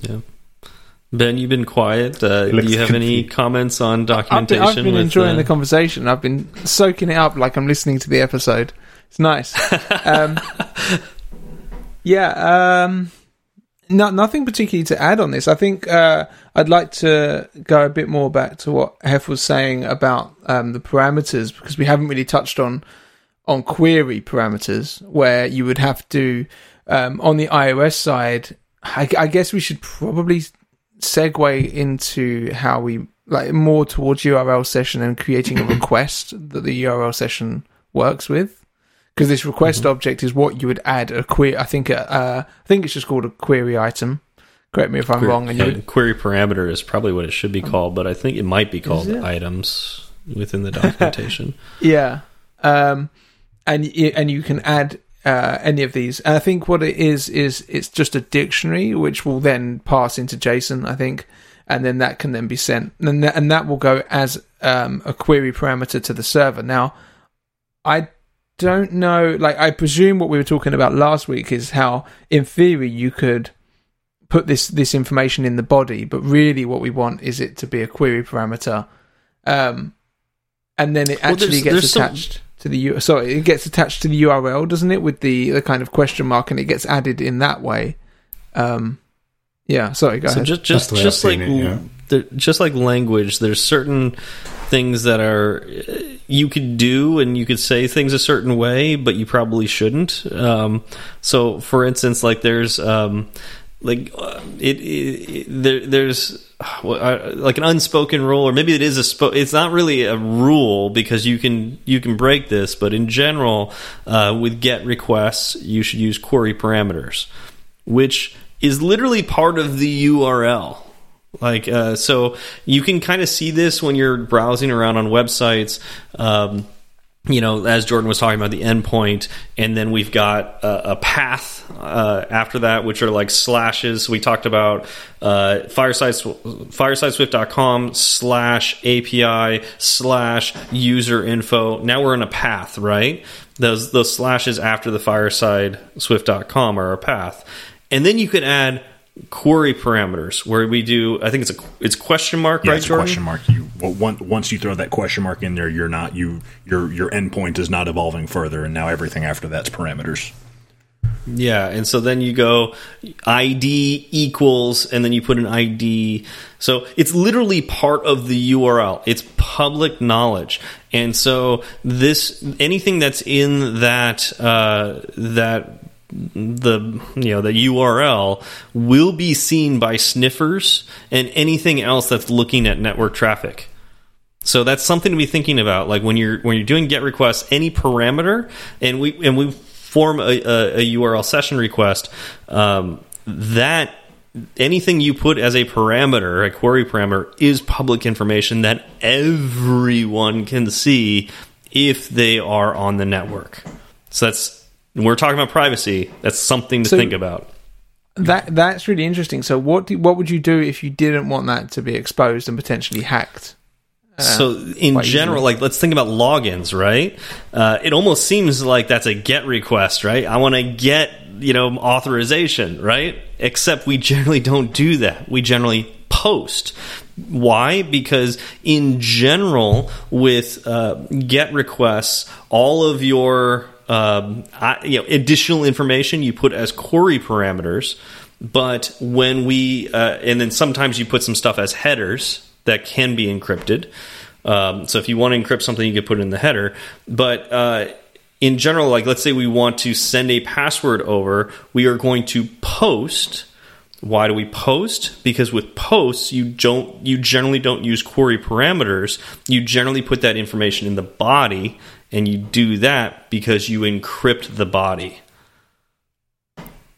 Yeah. Ben, you've been quiet. Uh, do you have any comments on documentation? I've been, I've been with, enjoying uh... the conversation. I've been soaking it up like I'm listening to the episode. It's nice. um, yeah, um, no, nothing particularly to add on this. I think uh, I'd like to go a bit more back to what Hef was saying about um, the parameters because we haven't really touched on on query parameters where you would have to um, on the iOS side. I, I, guess we should probably segue into how we like more towards URL session and creating a request that the URL session works with because this request mm-hmm. object is what you would add a query. I think uh, I think it's just called a query item. Correct me if I'm query, wrong. And would, query parameter is probably what it should be um, called, but I think it might be called items within the documentation. yeah, um, and and you can add uh, any of these. And I think what it is is it's just a dictionary which will then pass into JSON. I think, and then that can then be sent, and that, and that will go as um, a query parameter to the server. Now, I don't know. Like, I presume what we were talking about last week is how, in theory, you could put this this information in the body, but really, what we want is it to be a query parameter, um, and then it well, actually there's, gets there's attached. Some... To the U- sorry, it gets attached to the URL, doesn't it, with the the kind of question mark, and it gets added in that way. Um, yeah, sorry, go so ahead. Just just just like it, yeah. the, just like language, there's certain things that are you could do and you could say things a certain way, but you probably shouldn't. Um, so, for instance, like there's um, like uh, it, it, there, there's uh, like an unspoken rule, or maybe it is a it's not really a rule because you can you can break this, but in general, uh, with GET requests, you should use query parameters, which is literally part of the URL. Like uh, so, you can kind of see this when you're browsing around on websites. Um, you know, as Jordan was talking about the endpoint, and then we've got a, a path uh, after that, which are like slashes. We talked about uh, fireside, firesideswift.com slash API slash user info. Now we're in a path, right? Those those slashes after the firesideswift.com are a path, and then you can add query parameters where we do i think it's a it's question mark yeah, right it's question mark. You well, once you throw that question mark in there you're not you your your endpoint is not evolving further and now everything after that's parameters. Yeah and so then you go id equals and then you put an id so it's literally part of the url it's public knowledge. And so this anything that's in that uh, that the you know the URL will be seen by sniffers and anything else that's looking at network traffic. So that's something to be thinking about. Like when you're when you're doing GET requests, any parameter, and we and we form a, a, a URL session request, um, that anything you put as a parameter, a query parameter, is public information that everyone can see if they are on the network. So that's we're talking about privacy. That's something to So- think about. That that's really interesting. So what do, what would you do if you didn't want that to be exposed and potentially hacked? so in general, easily. like let's think about logins, right? Uh, it almost seems like that's a GET request, right? I want to get you know authorization, right? Except we generally don't do that. We generally post. Why? Because in general, with uh, GET requests, all of your um, I, you know additional information you put as query parameters. But when we uh, and then sometimes you put some stuff as headers that can be encrypted. Um, so if you want to encrypt something, you could put it in the header. But uh, in general, like let's say we want to send a password over, we are going to post. Why do we post? Because with posts, you don't you generally don't use query parameters. You generally put that information in the body, and you do that because you encrypt the body.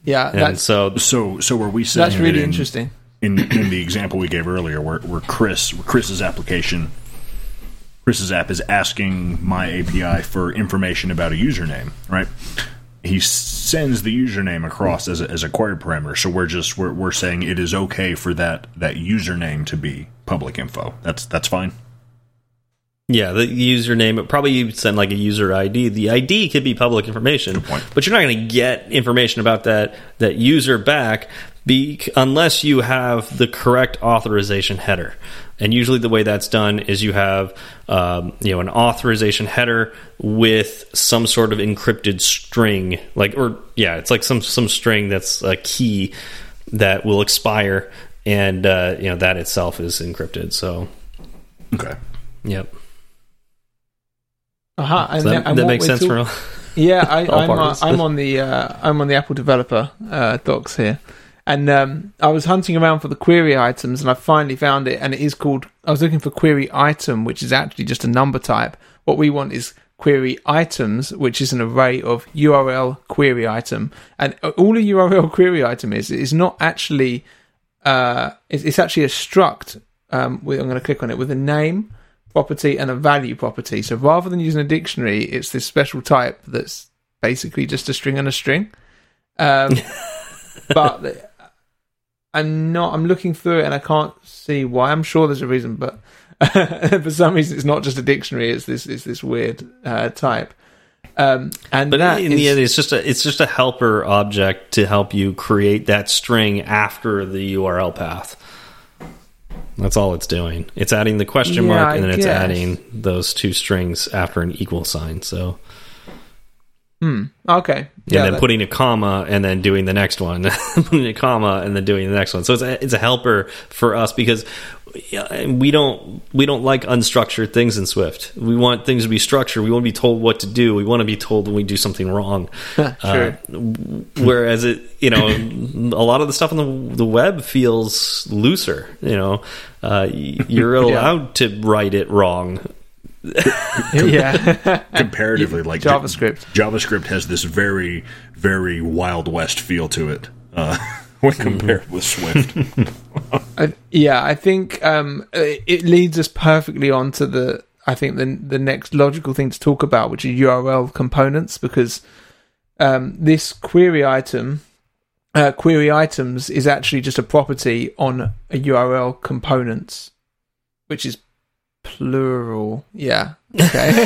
Yeah, And that's so so so were we saying that's really in, interesting. in in the example we gave earlier, where, where Chris, where Chris's application, Chris's app is asking my API for information about a username, right? He sends the username across as a, as a query parameter. So we're just we're, we're saying it is okay for that that username to be public info. That's that's fine. Yeah, the username. Probably you'd send like a user ID. The ID could be public information, but you're not going to get information about that that user back be, unless you have the correct authorization header. And usually, the way that's done is you have um, you know an authorization header with some sort of encrypted string, like or yeah, it's like some some string that's a key that will expire, and uh, you know that itself is encrypted. So, Okay. yep. Uh-huh. And, So that, and that makes sense talk- for Yeah, I, all I'm, uh. I'm on the uh, I'm on the Apple developer uh, docs here, and um, I was hunting around for the query items, and I finally found it, and it is called. I was looking for query item, which is actually just a number type. What we want is query items, which is an array of URL query item, and all a URL query item is is not actually. Uh, it's, it's actually a struct. Um, with, I'm going to click on it with a name property and a value property. So rather than using a dictionary, it's this special type that's basically just a string and a string. Um, but I'm not. I'm looking through it and I can't see why. I'm sure there's a reason, but for some reason it's not just a dictionary. It's this. It's this weird uh, type. Um, and But that in is- the end, it's just a it's just a helper object to help you create that string after the URL path. That's all it's doing. It's adding the question Yeah, mark and then it's guess. adding those two strings after an equal sign. So Okay. Yeah, and then putting a comma and then doing the next one, putting a comma and then doing the next one. So it's a, it's a helper for us because we don't we don't like unstructured things in Swift. We want things to be structured. We want to be told what to do. We want to be told when we do something wrong. True. Uh, whereas it, you know, a lot of the stuff on the the web feels looser. You know, uh, you're allowed to write it wrong. yeah. comparatively like JavaScript. JavaScript has this very very wild west feel to it uh, when compared with Swift. I, yeah, I think um, it it leads us perfectly on to the I think the the next logical thing to talk about, which is URL components, because um, this query item, uh, query items, is actually just a property on a URL components, which is plural. Yeah. Okay.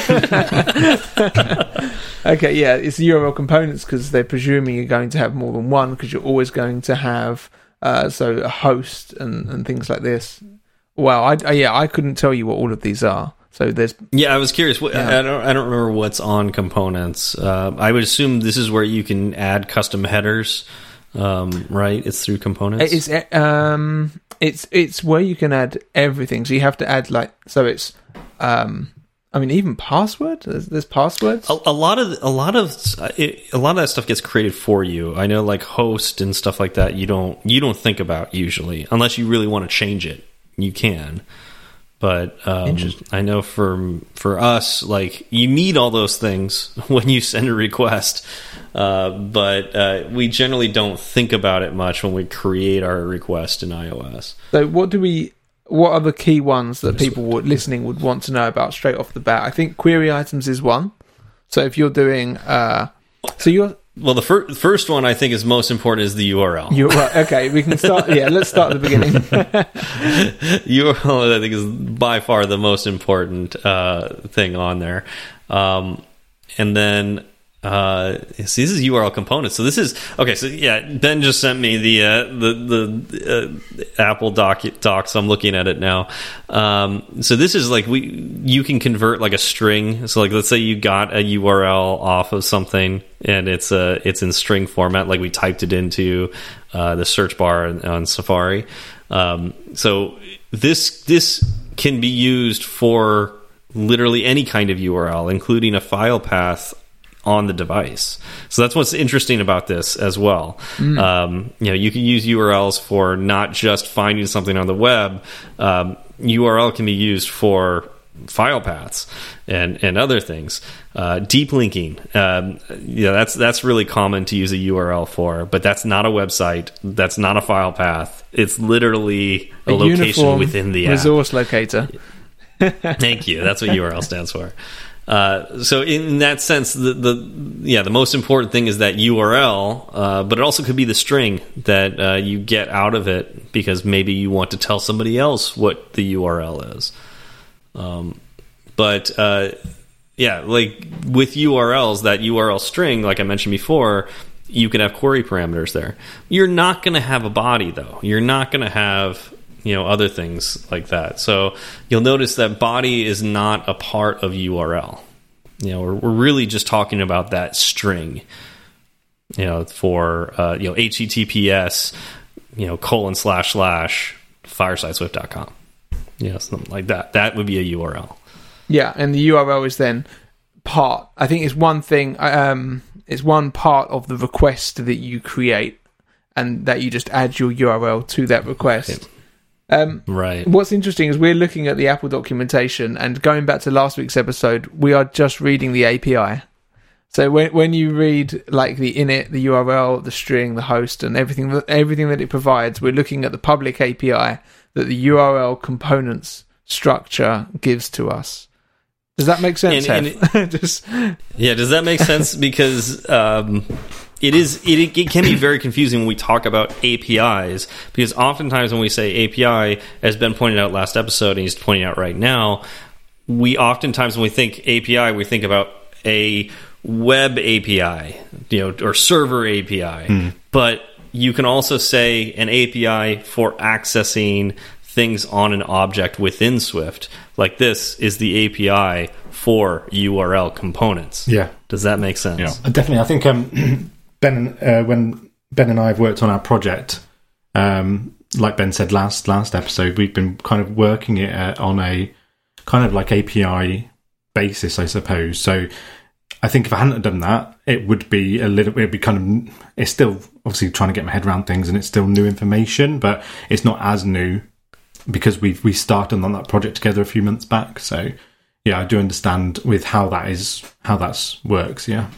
okay. Yeah, it's URL components because they're presuming you're going to have more than one because you're always going to have uh, so a host and, and things like this. Well, I, I yeah, I couldn't tell you what all of these are. So there's Yeah, I was curious. What, Yeah. I don't. I don't remember what's on components. Uh, I would assume this is where you can add custom headers. Um, right? It's through components. it's uh, um it's it's where you can add everything. So you have to add like so it's um I mean even password. There's, there's passwords. a, a lot of a lot of it, a lot of that stuff gets created for you. I know, like host and stuff like that. You don't you don't think about usually unless you really want to change it. You can, but um, I know for for us, like you need all those things when you send a request. Uh, but uh, we generally don't think about it much when we create our request in iOS. So what do we? What are the key ones that people would, listening would want to know about straight off the bat? I think query items is one. So if you're doing, uh, so you're Well, the fir first one I think is most important is the URL. you're right, okay. We can start. Yeah, let's start at the beginning. URL, I think, is by far the most important uh, thing on there. Um, and then, uh, this is URL components. So this is okay. So yeah, Ben just sent me the uh, the the uh, Apple doc docs. I'm looking at it now. Um, so this is like we you can convert like a string. So like let's say you got a URL off of something and it's uh it's in string format. Like we typed it into uh, the search bar on, on Safari. Um, so this this can be used for literally any kind of URL, including a file path on the device. So that's what's interesting about this as well. Um, you know, you can use URLs for not just finding something on the web. Um, URL can be used for file paths and and other things. Uh, deep linking, um, yeah, that's that's really common to use a URL for, but that's not a website. That's not a file path. It's literally a, location within the app. resource locator. Thank you. That's what URL stands for. Uh, so in that sense, the, the yeah the most important thing is that URL, uh, but it also could be the string that uh, you get out of it because maybe you want to tell somebody else what the URL is. Um, but uh, yeah, like with URLs, that URL string, like I mentioned before, you can have query parameters there. You're not going to have a body though. You're not going to have you know other things like that. So you'll notice that body is not a part of URL. You know, we're, we're really just talking about that string. You know, for uh, you know HTTPS, you know colon slash slash firesideswift.com. You know, something like that. That would be a URL. Yeah, and the URL is then part. I think it's one thing. Um, it's one part of the request that you create, and that you just add your URL to that request. Um, Right. what's interesting is we're looking at the Apple documentation, and going back to last week's episode, we are just reading the API. So when when you read like the init, the URL, the string, the host, and everything that everything that it provides, we're looking at the public API that the URL components structure gives to us. Does that make sense? And- Hev? just Yeah, does that make sense? Because um, it is it, it can be very confusing when we talk about APIs because oftentimes when we say API, as Ben pointed out last episode and he's pointing out right now, we oftentimes when we think API, we think about a web API, you know, or server API. But you can also say an API for accessing things on an object within Swift. Like this is the API for URL components. Yeah. Does that make sense? Yeah. Uh, Definitely, I think um, Ben, uh, when Ben and I have worked on our project, um, like Ben said last last episode, we've been kind of working it uh, on a kind of like API basis, I suppose. So I think if I hadn't done that, it would be a little. It'd be kind of. It's still obviously trying to get my head around things, and it's still new information, but it's not as new because we've we started on that project together a few months back. So yeah, I do understand with how that is how that's works. Yeah.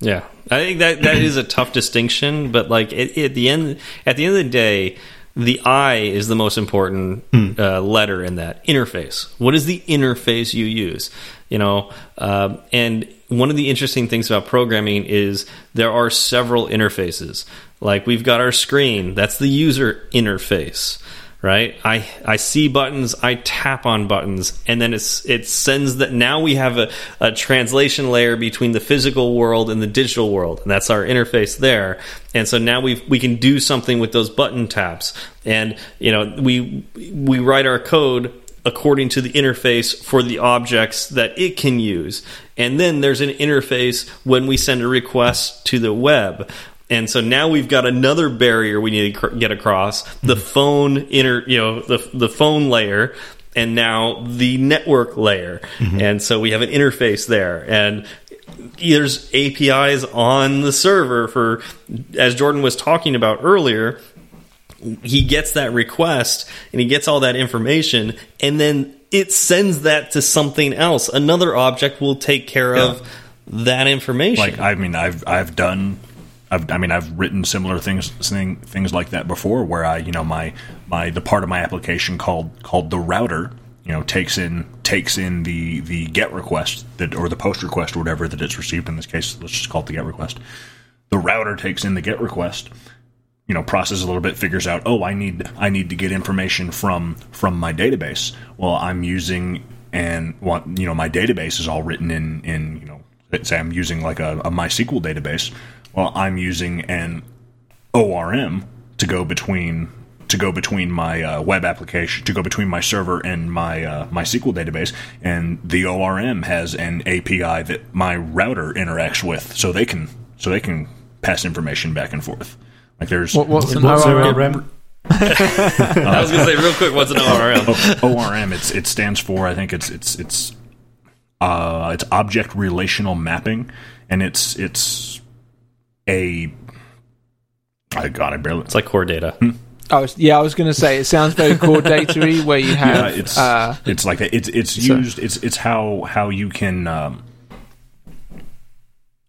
Yeah, I think that that is a tough distinction, but like at, at the end, at the end of the day, the I is the most important uh, letter in that interface. What is the interface you use? You know, um, and one of the interesting things about programming is there are several interfaces. Like we've got our screen, that's the user interface right i i see buttons i tap on buttons and then it's it sends that now we have a, a translation layer between the physical world and the digital world and that's our interface there and so now we we can do something with those button taps and you know we we write our code according to the interface for the objects that it can use. And then there's an interface when we send a request to the web. And so now we've got another barrier we need to get across the mm-hmm. phone inner, you know, the the phone layer and now the network layer. Mm-hmm. And so we have an interface there. And there's APIs on the server for as Jordan was talking about earlier, he gets that request and he gets all that information and then it sends that to something else. Another object will take care of that information. Like I mean, I've I've done. I've, I mean, I've written similar things thing, things like that before, where I, you know, my my the part of my application called called the router, you know, takes in takes in the the get request that or the post request or whatever that it's received. In this case, let's just call it the get request. The router takes in the get request, you know, processes a little bit, figures out, oh, I need I need to get information from from my database. Well, I'm using and what you know, my database is all written in in you know, say I'm using like a, a MySQL database. Well, I'm using an ORM to go between to go between my uh, web application to go between my server and my uh, my SQL database, and the ORM has an API that my router interacts with, so they can so they can pass information back and forth. Like there's What, what's an What's ORM? ORM? i was gonna say real quick what's an orm ORM. It's it stands for I think it's it's it's uh it's object relational mapping, and it's it's a I God I barely it's like core data I was, yeah, I was going to say it sounds very core data where you yeah have it's uh, it's like that. It's it's So- used it's it's how how you can um,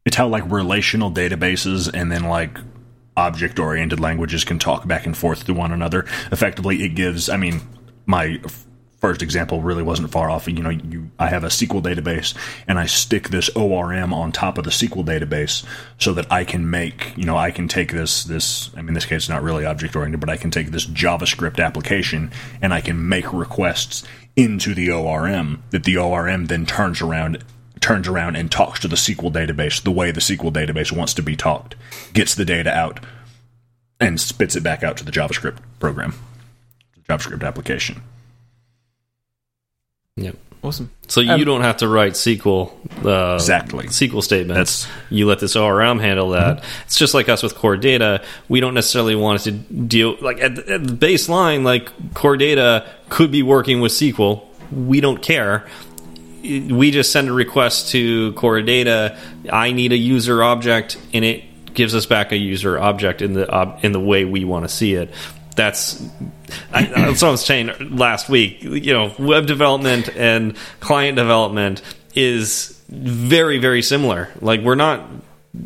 it's how like relational databases and then like object oriented languages can talk back and forth to one another. Effectively, it gives. I mean, my f- first example really wasn't far off. You know, you I have a SQL database and I stick this ORM on top of the SQL database so that I can make. You know, I can take this this. I mean, in this case, it's not really object oriented, but I can take this JavaScript application and I can make requests into the ORM that the ORM then turns around turns around and talks to the SQL database the way the SQL database wants to be talked, gets the data out, and spits it back out to the JavaScript program, JavaScript application. Yep awesome. so you Um, don't have to write SQL uh, Exactly. SQL statements. That's- you let this ORM handle that. It's just like us with core data. We don't necessarily want it to deal like at, the- at the baseline. Like core data could be working with SQL. We don't care. We just send a request to core data. I need a user object, and it gives us back a user object in the ob in the way we want to see it. That's I, that's what I was saying last week. You know, web development and client development is very very similar. Like we're not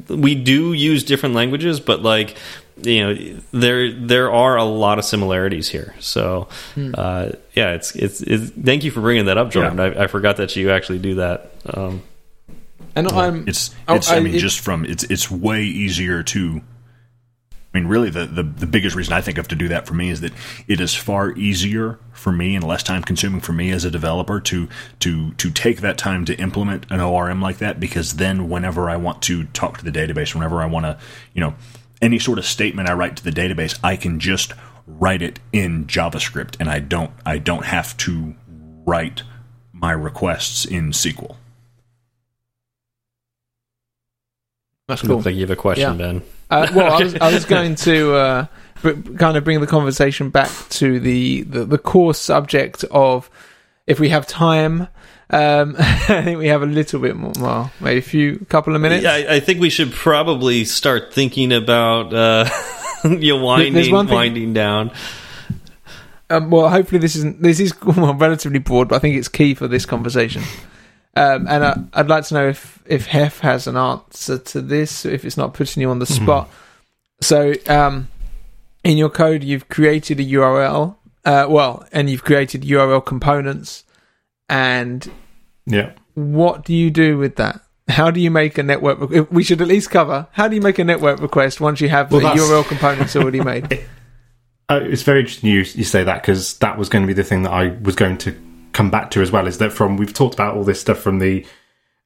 we do use different languages, but like you know there there are a lot of similarities here. So uh, yeah, it's, it's it's thank you for bringing that up, Jordan. I, I forgot that you actually do that. Um, And I'm It's Oh, it's I, I- mean it- just from it's it's way easier to I mean really the, the the biggest reason I think of to do that for me is that it is far easier for me and less time consuming for me as a developer to to to take that time to implement an ORM like that because then whenever I want to talk to the database whenever I want to you know any sort of statement I write to the database I can just write it in JavaScript, and I don't I don't have to write my requests in SQL. That's cool. Looks like you have a question, Yeah. Ben. Uh, well, I was, I was going to uh, br- kind of bring the conversation back to the, the, the core subject of if we have time. Um, I think we have a little bit more, well, maybe a few couple of minutes. Yeah, I, I think we should probably start thinking about uh, you know, winding winding down. Um, well, hopefully this isn't. This is well, relatively broad, but I think it's key for this conversation. Um, and I, I'd like to know if if Hef has an answer to this, if it's not putting you on the spot. So, um, in your code, you've created a URL. Uh, well, and you've created URL components. And Yeah. what do you do with that? How do you make a network? re- We should at least cover. How do you make a network request once you have Well, the URL components already made? Uh, it's very interesting you, you say that because that was going to be the thing that I was going to come back to as well. Is that from we've talked about all this stuff from the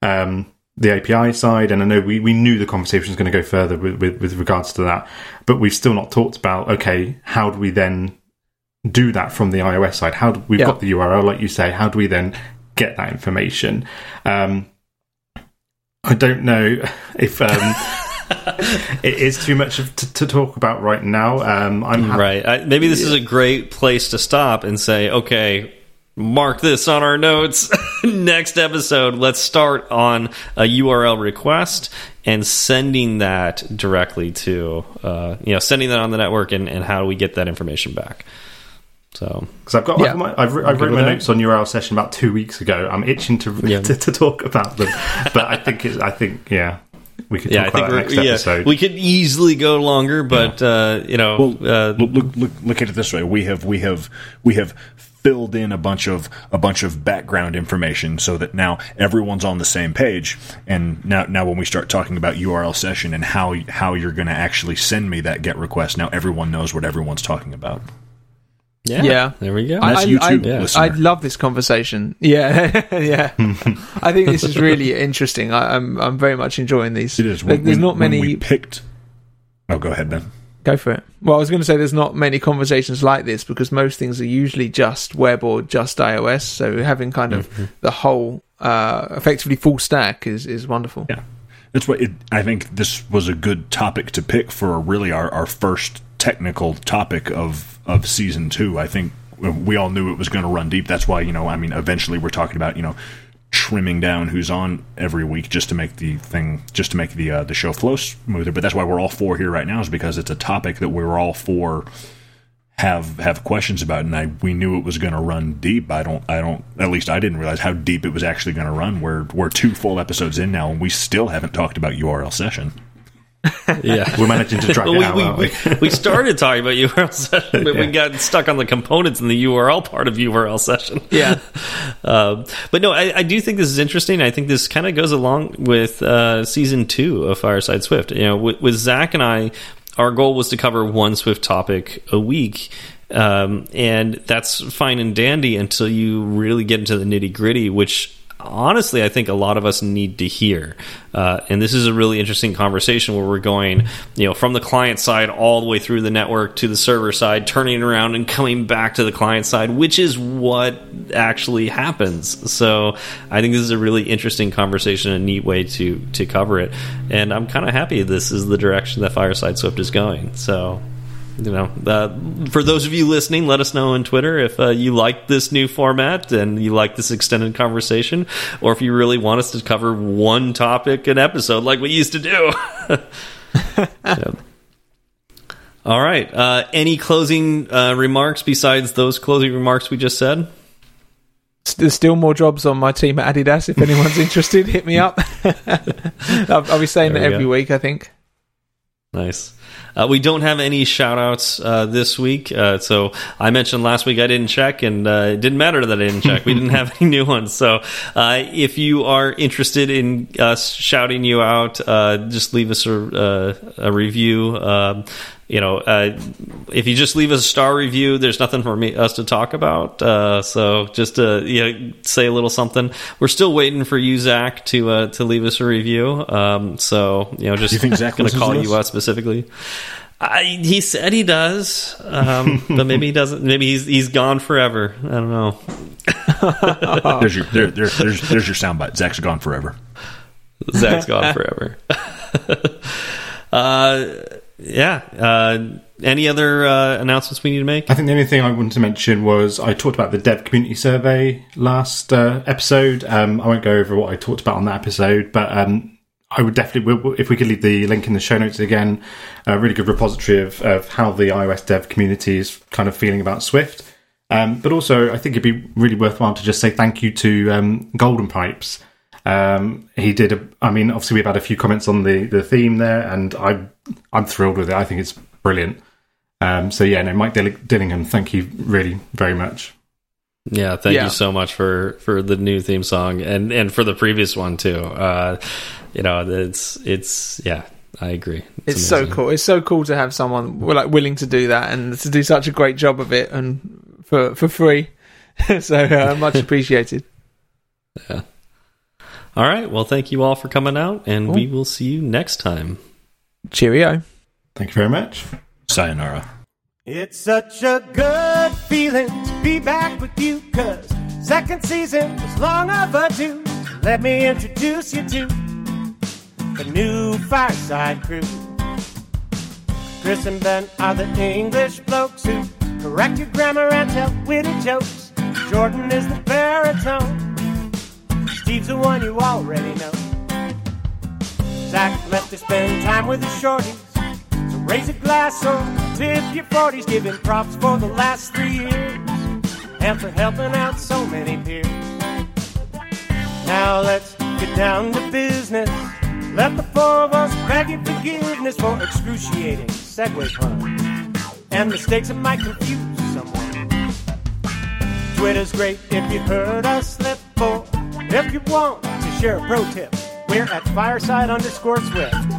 um, the API side, and I know we, we knew the conversation was going to go further with, with, with regards to that, but we've still not talked about okay, how do we then do that from the iOS side? How do, we've Yeah. got the URL, like you say, how do we then get that information? Um, I don't know if. Um, It is too much to, to talk about right now. Um, I'm Right. I, maybe this is a great place to stop and say, okay, mark this on our notes. Next episode, let's start on a URL request and sending that directly to, uh, you know, sending that on the network and, and how do we get that information back. So, Because I've got, Yeah. I've, my, I've, I've written my that? notes on URL session about two weeks ago. I'm itching to Yeah. to, to talk about them, but I think it's, I think yeah, we could yeah, I talk think about that we're, next yeah, episode. we could easily go longer, but, uh, you know, Well, uh, look, look, look, look at it this way: we have, we have, we have filled in a bunch of a bunch of background information so that now everyone's on the same page. And now, now when we start talking about URL session and how how you're going to actually send me that GET request, now everyone knows what everyone's talking about. yeah, Yeah. there we go. That's I, YouTube, I, listener. I love this conversation. Yeah, yeah. I think this is really interesting. I, I'm I'm very much enjoying these. It is. Like, there's When- not when many. we picked. Oh, go ahead, Ben. Go for it. Well, I was going to say there's not many conversations like this because most things are usually just web or just iOS. So having kind of Mm-hmm. the whole, uh, effectively full stack is is wonderful. Yeah, that's what it, I think. This was a good topic to pick for really our, our first technical topic of of season two. I think we all knew it was going to run deep. That's why you know. I mean, eventually we're talking about you know trimming down who's on every week just to make the thing just to make the uh, the show flow smoother. But that's why we're all four here right now is because it's a topic that we're all four have have questions about and I we knew it was going to run deep. I don't I don't at least I didn't realize how deep it was actually going to run. We're we're two full episodes in now and we still haven't talked about URL session. Yeah. We're managing to drag Well, it we, out, we, aren't we? we, started talking about URL session, but we got stuck on the components in the URL part of URL session. Yeah. Um, but no, I, I do think this is interesting. I think this kind of goes along with uh, season two of Fireside Swift. You know, with, with Zach and I, our goal was to cover one Swift topic a week. Um, and that's fine and dandy until you really get into the nitty gritty, which honestly, I think a lot of us need to hear. Uh, and this is a really interesting conversation where we're going, you know, from the client side all the way through the network to the server side, turning around and coming back to the client side, which is what actually happens. So I think this is a really interesting conversation, a neat way to to cover it. And I'm kind of happy this is the direction that Fireside Swift is going. So you know, uh, for those of you listening, let us know on Twitter if uh, you like this new format and you like this extended conversation, or if you really want us to cover one topic an episode like we used to do. All right. Uh, any closing uh, remarks besides those closing remarks we just said? There's still more jobs on my team at Adidas. If anyone's interested, hit me up. I'll, I'll be saying There that we every go. week. I think. Nice. Uh, we don't have any shout outs uh, this week. Uh, so I mentioned last week I didn't check, and uh, it didn't matter that I didn't check. We didn't have any new ones. So uh, if you are interested in us shouting you out, uh, just leave us a, uh, a review. Um, you know, uh, if you just leave us a star review, there's nothing for me us to talk about. Uh, so just to you know, say a little something. We're still waiting for you, Zach, to uh, to leave us a review. Um, so you know, just You think Zach going to call you out specifically. I, he said he does, um, but maybe he doesn't. Maybe he's he's gone forever. I don't know. there's your there, there, there's there's your soundbite. Zach's gone forever. Zach's gone forever. uh, yeah. Uh, any other uh, announcements we need to make? I think the only thing I wanted to mention was I talked about the dev community survey last uh, episode. Um, I won't go over what I talked about on that episode, but um, I would definitely, if we could leave the link in the show notes again, a really good repository of, of how the iOS dev community is kind of feeling about Swift. Um, but also, I think it'd be really worthwhile to just say thank you to um, Golden Pipes. Um, he did. A, I mean, obviously, we've had a few comments on the, the theme there, and I'm I'm thrilled with it. I think it's brilliant. Um, so yeah, no, Mike Dillingham, thank you really very much. Yeah, thank yeah. you so much for for the new theme song and and for the previous one too. Uh, you know, it's it's yeah, I agree. It's, it's so cool. It's so cool to have someone like willing to do that and to do such a great job of it and for for free. so uh, much appreciated. Yeah. All right. Well, thank you all for coming out, and cool. we will see you next time. Cheerio. Thank you very much. Sayonara. It's such a good feeling to be back with you, cause second season was long overdue. Let me introduce you to the new Fireside Crew. Chris and Ben are the English blokes who correct your grammar and tell witty jokes. Jordan is the baritone. Steve's the one you already know. Zach left to spend time with the shorties. Raise a glass or tip your 40s, giving props for the last three years and for helping out so many peers. Now let's get down to business. Let the four of us beg your forgiveness for excruciating segue puns and mistakes that might confuse someone. Twitter's great if you heard us slip, or if you want to share a pro tip, we're at fireside underscore swift.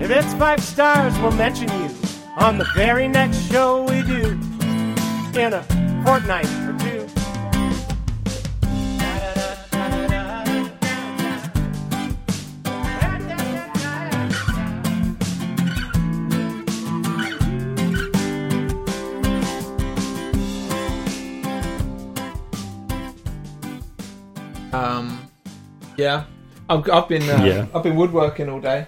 If it's five stars, we'll mention you on the very next show we do in a fortnight or two. Um, yeah, I've, I've been uh, yeah. I've been woodworking all day.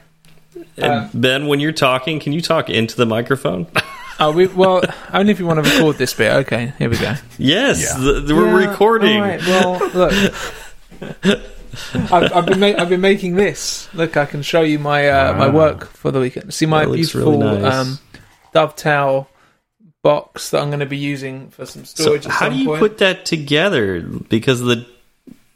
Um, ben, when you're talking, can you talk into the microphone? Oh, we well only if you want to record this bit. Okay, here we go. Yes, yeah. the, the, we're yeah, recording. All right, well, look. I've, I've, been I've been making this. Look, I can show you my uh, wow. my work for the weekend. See my beautiful really nice. um, dovetail box that I'm going to be using for some storage. So how do you point. put that together? Because the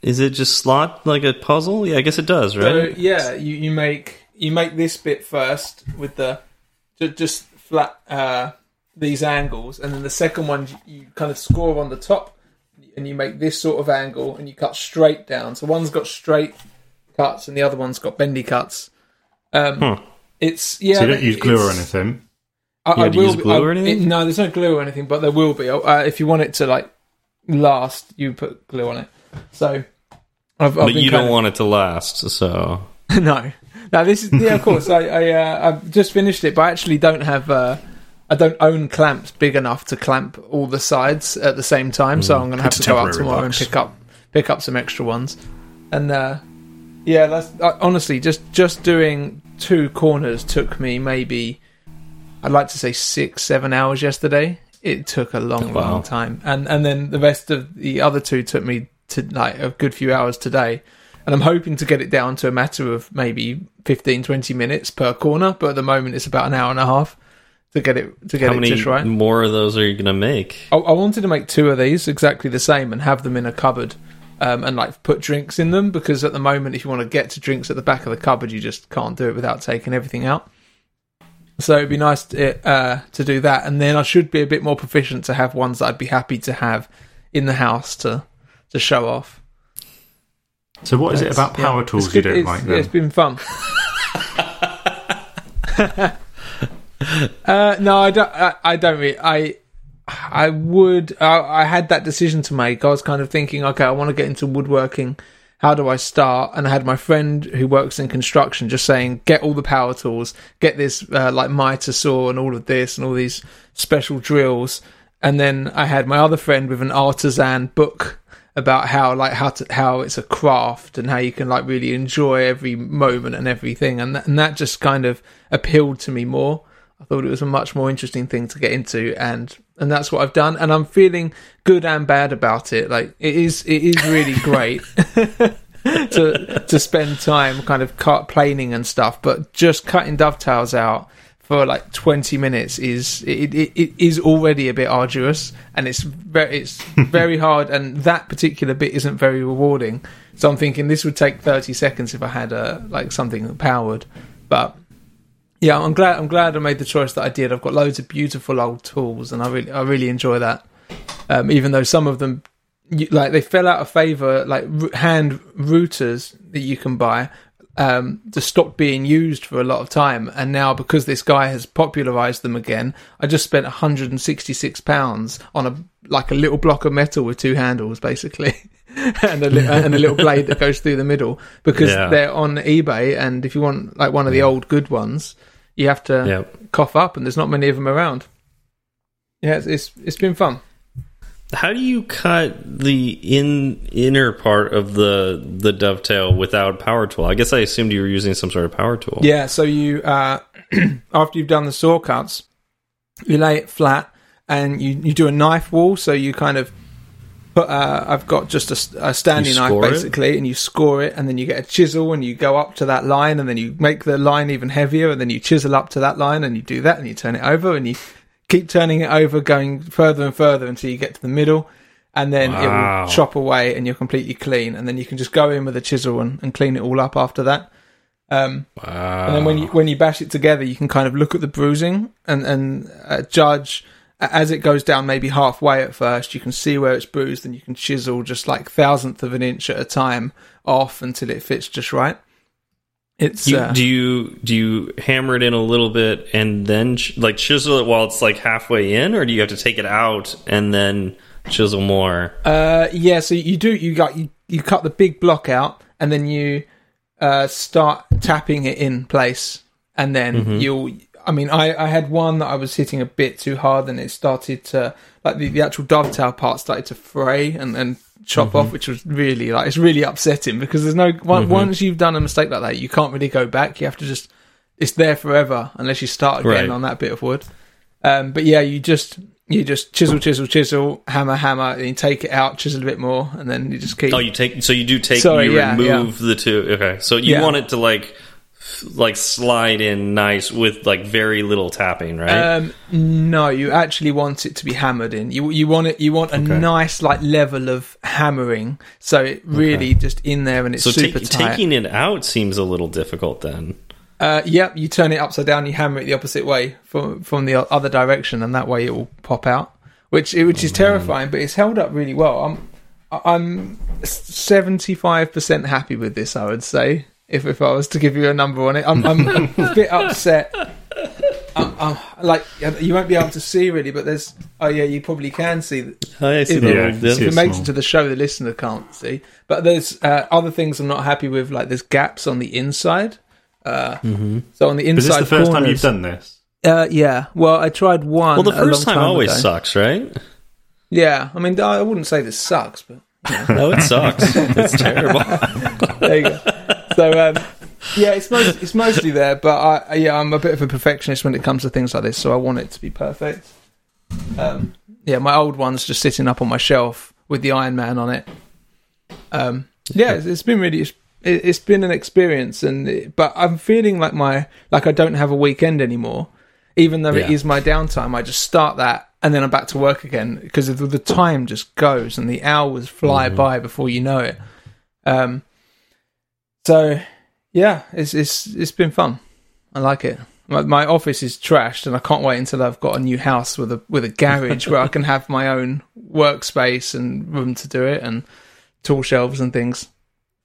is it just slot like a puzzle? Yeah, I guess it does, right? So, yeah, you, you make you make this bit first with the just flat uh, these angles, and then the second one you kind of score on the top, and you make this sort of angle, and you cut straight down. So one's got straight cuts, and the other one's got bendy cuts. Um, huh. It's yeah. So you don't use glue or anything. I, I will use glue I, or anything? It, no, there's no glue or anything, but there will be. Uh, if you want it to like last, you put glue on it. So I've, I've but you don't of... want it to last, so no. Now this is yeah, of course. I, I uh, I've just finished it, but I actually don't have. Uh, I don't own clamps big enough to clamp all the sides at the same time, mm. so I'm going to have to go out tomorrow box. and pick up pick up some extra ones. And uh, yeah, that's uh, honestly just just doing two corners took me maybe I'd like to say six seven hours yesterday. It took a long, wow. long time, and and then the rest of the other two took me to like a good few hours today. And I'm hoping to get it down to a matter of maybe 15, 20 minutes per corner, but at the moment it's about an hour and a half to get it to get How it just right. more of those are you going to make? I, I, wanted to make two of these exactly the same and have them in a cupboard. Um, and like put drinks in them because at the moment, if you want to get to drinks at the back of the cupboard, you just can't do it without taking everything out. So it'd be nice to, uh, to do that, and then I should be a bit more proficient to have ones that I'd be happy to have in the house to to show off. So, what is it about power it's tools you good- don't like? yeah, Then? It's been fun. uh, no, I don't. I, I don't really. I I would. I, I had that decision to make. I was kind of thinking, okay, I want to get into woodworking. How do I start? And I had my friend who works in construction just saying, get all the power tools, get this uh, like mitre saw and all of this and all these special drills. And then I had my other friend with an artisan book about how like how to how it's a craft and how you can like really enjoy every moment and everything. And that, and that just kind of appealed to me more. I thought it was a much more interesting thing to get into and and that's what i've done. And i'm feeling good and bad about it. Like it is it is really great to to spend time kind of cut planing and stuff but just cutting dovetails out for like 20 minutes is it, it, it is already a bit arduous and it's very it's very hard and that particular bit isn't very rewarding. So i'm thinking this would take 30 seconds if i had a like something powered. But yeah i'm glad i'm glad i made the choice that i did. I've got loads of beautiful old tools and i really i really enjoy that. Um, even though some of them like they fell out of favor like hand routers that you can buy um, just stopped being used for a lot of time, and now because this guy has popularized them again, I just spent 166 pounds on a like a little block of metal with two handles, basically, and a li- and a little blade that goes through the middle because Yeah. they're on eBay, and if you want like one of the old good ones, you have to cough up, and there's not many of them around. Yeah, it's it's, it's been fun. How do you cut the in inner part of the the dovetail without power tool? I guess I assumed you were using some sort of power tool. Yeah, so you uh, after you've done the saw cuts, you lay it flat and you, you do a knife wall. So you kind of put uh, I've got just a standing knife score it? basically, and you score it, and then you get a chisel and you go up to that line, and then you make the line even heavier, and then you chisel up to that line, and you do that, and you turn it over, and you keep turning it over, going further and further until you get to the middle. And then it will chop away, and you're completely clean. And then you can just go in with a chisel and, and clean it all up after that. Um, Wow. and then when you when you bash it together, you can kind of look at the bruising and and uh, judge as it goes down. Maybe halfway at first, you can see where it's bruised, and you can chisel just like thousandth of an inch at a time off until it fits just right. It's You, uh, do you do you hammer it in a little bit and then like chisel it while it's like halfway in, or do you have to take it out and then chisel more? Uh, yeah. So you do you got you, you cut the big block out, and then you uh, start tapping it in place, and then you'll. I mean, I, I had one that I was hitting a bit too hard, and it started to like the, the actual dovetail part started to fray and and chop off, which was really like it's really upsetting because there's no on- once you've done a mistake like that, you can't really go back. You have to just it's there forever unless you start again Right. on that bit of wood. Um, but yeah, you just you just chisel, chisel, chisel, hammer, hammer, and you take it out, chisel a bit more, and then you just keep. Oh, you take so you do take Sorry, you yeah, remove the two. Okay, so you Yeah. want it to like like slide in nice with like very little tapping, right? um, no, you actually want it to be hammered in. You you want it. You want a Okay. nice like level of hammering, so it really just in there and it's so super take, tight. taking it out seems a little difficult then. Uh, yep, you turn it upside down, you hammer it the opposite way from from the other direction, and that way it will pop out. Which which is terrifying, but it's held up really well. I'm I'm seventy five percent happy with this. I would say if if I was to give you a number on it, I'm I'm, I'm a bit upset. I'm, I'm, like you won't be able to see really, but there's oh yeah, you probably can see. Oh, I see If- the Yeah, little I can dip. see if it makes small. it to the show, the listener can't see. But there's uh, other things I'm not happy with, like there's gaps on the inside. Uh, So on the Is inside this the first time you've done this? uh, yeah. Well, I tried one. Well, the a long first time always ago. sucks, right? Yeah, I mean, I wouldn't say this sucks, but No, it sucks. it's terrible. there you go. So, um, yeah, it's most, it's mostly there, but I, yeah, I'm a bit of a perfectionist when it comes to things like this, so I want it to be perfect. Um, yeah, my old one's just sitting up on my shelf with the Iron Man on it. Um, yeah, it's, it's been really, it's, it- it's been an experience, and it, but I'm feeling like my, like I don't have a weekend anymore, even though it Yeah. is my downtime. I just start that, and then I'm back to work again because the, the time just goes and the hours fly by before you know it. Um, so yeah, it's it's it's been fun. I like it. My, my office is trashed, and I can't wait until I've got a new house with a with a garage where I can have my own workspace and room to do it, and tool shelves and things.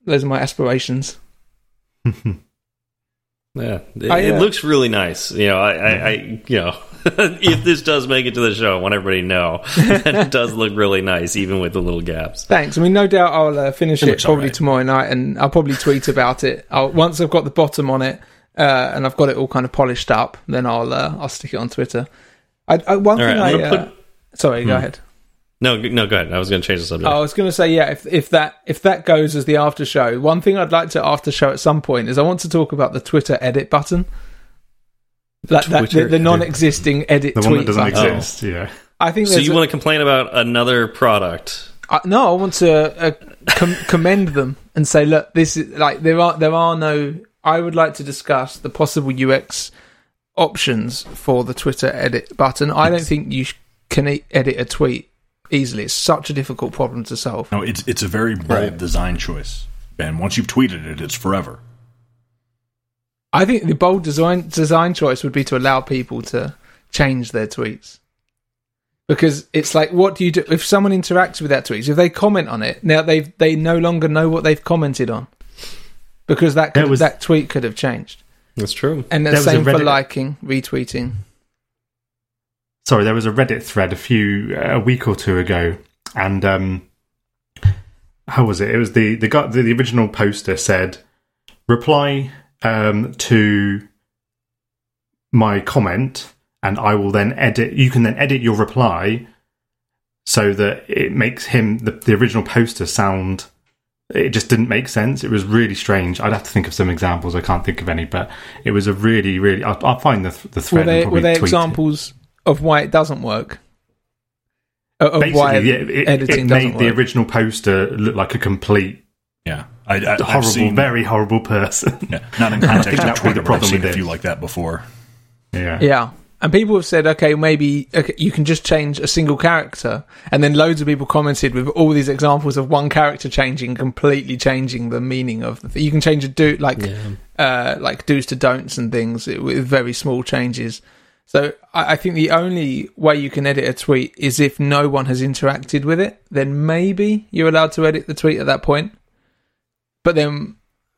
Those are my aspirations. Yeah, it, I, it uh, looks really nice. You know, I, I, I you know, if this does make it to the show, I want everybody to know that it does look really nice, even with the little gaps. Thanks. I mean, no doubt I'll uh, finish it, looks probably alright. tomorrow night, and I'll probably tweet about it. I'll, once I've got the bottom on it uh, and I've got it all kind of polished up, then I'll uh, I'll stick it on Twitter. I, I, one All thing right, I uh, put- sorry, go ahead. No, no, go ahead. I was going to change the subject. Oh, I was going to say, yeah, if if that if that goes as the after show, one thing I'd like to after show at some point is I want to talk about the Twitter edit button, like that, the, the non-existing edit The tweet one that doesn't button. exist. Yeah. I think so there's you a- want to complain about another product? I, no, I want to uh, com- commend them and say, look, this is like there are there are no. I would like to discuss the possible UX options for the Twitter edit button. I don't think you can e- edit a tweet easily. It's such a difficult problem to solve. No, it's it's a very bold Right. design choice, Ben. Once you've tweeted it, it's forever. I think the bold design design choice would be to allow people to change their tweets. Because it's like, what do you do if someone interacts with that tweet? If they comment on it, now they they no longer know what they've commented on, because that could, There was- that tweet could have changed. That's true. And the There was a same for liking, retweeting. Sorry, there was a Reddit thread a few a week or two ago, and um, how was it? It was the the guy, the, the original poster said reply um, to my comment, and I will then edit. You can then edit your reply so that it makes him the, the original poster sound. It just didn't make sense. It was really strange. I'd have to think of some examples. I can't think of any, but it was a really, really. I'll, I'll find the the Were thread. and there, probably were there tweet it. Examples of why it doesn't work? Of of basically, why yeah, it, editing it doesn't made the work? original poster look like a complete Yeah, I, I, I've horrible, seen, very horrible person. yeah, not in context that of would be Twitter, the but I've problem seen with a few like that before. yeah. Yeah. And people have said, okay, maybe okay, you can just change a single character. And then loads of people commented with all these examples of one character changing, completely changing the meaning of the thing. You can change a do, like, uh, like do's to don'ts and things with very small changes. So I, I think the only way you can edit a tweet is if no one has interacted with it. Then maybe you're allowed to edit the tweet at that point. But then,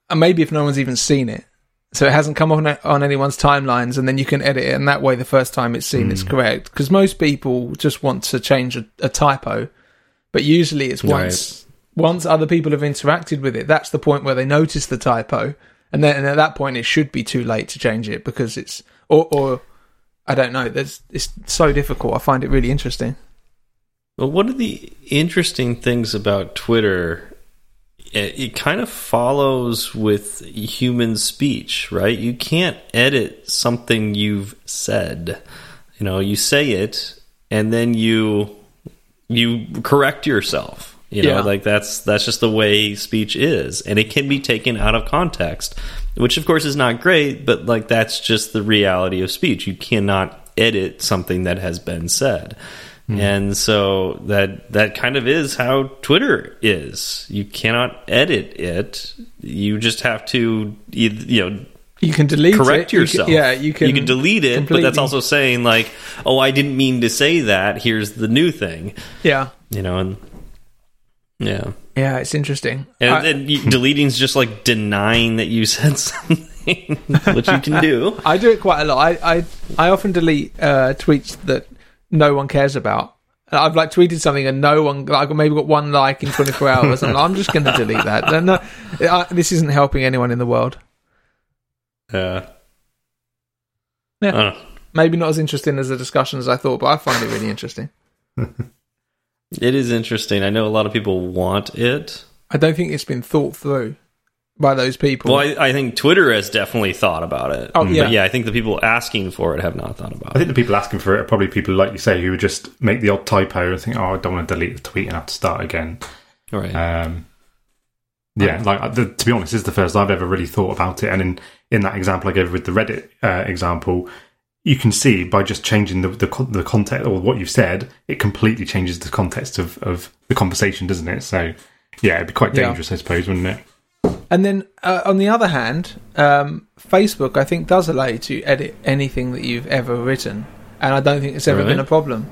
and maybe if no one's even seen it, so it hasn't come on on anyone's timelines, and then you can edit it, and that way, the first time it's seen, it's hmm. correct. Because most people just want to change a, a typo, but usually it's once once other people have interacted with it. That's the point where they notice the typo, and then and at that point, it should be too late to change it because it's or or I don't know. There's it's so difficult. I find it really interesting. Well, one of the interesting things about Twitter, it, it kind of follows with human speech, right? You can't edit something you've said. You know, you say it and then you you correct yourself. You know, Yeah. like that's that's just the way speech is, and it can be taken out of context, which of course is not great. But like that's just the reality of speech. You cannot edit something that has been said. Hmm. And so that that kind of is how Twitter is. You cannot edit it. You just have to you, know You can delete correct it. You can- yourself. yeah, you can. you can delete it, but that's also saying like, oh, I didn't mean to say that. Here's the new thing. Yeah, You know, and yeah, yeah. It's interesting. and, I- and deleting's just like denying that you said something, which you can do. I do it quite a lot. I I, I often delete uh, tweets that no one cares about. I've like tweeted something and no one like maybe got one like in 24 hours. and I'm just going to delete that. No, no, I, this isn't helping anyone in the world. Uh, Yeah. I don't know. Maybe not as interesting as the discussion as I thought, but I find it really interesting. It is interesting. I know a lot of people want it. I don't think it's been thought through by those people. Well, I, I think Twitter has definitely thought about it. Oh, yeah. But yeah, I think the people asking for it have not thought about it. I it. think the people asking for it are probably people like you say who would just make the odd typo and think, "Oh, I don't want to delete the tweet and have to start again." Right. Um, yeah, like the, to be honest, this is the first I've ever really thought about it. And in in that example I gave with the Reddit uh, example, you can see by just changing the the, the context or what you've said, it completely changes the context of, of the conversation, doesn't it? So yeah, it'd be quite Yeah. dangerous, I suppose, wouldn't it? And then uh, on the other hand, um, Facebook I think does allow you to edit anything that you've ever written, and I don't think it's ever Really? been a problem.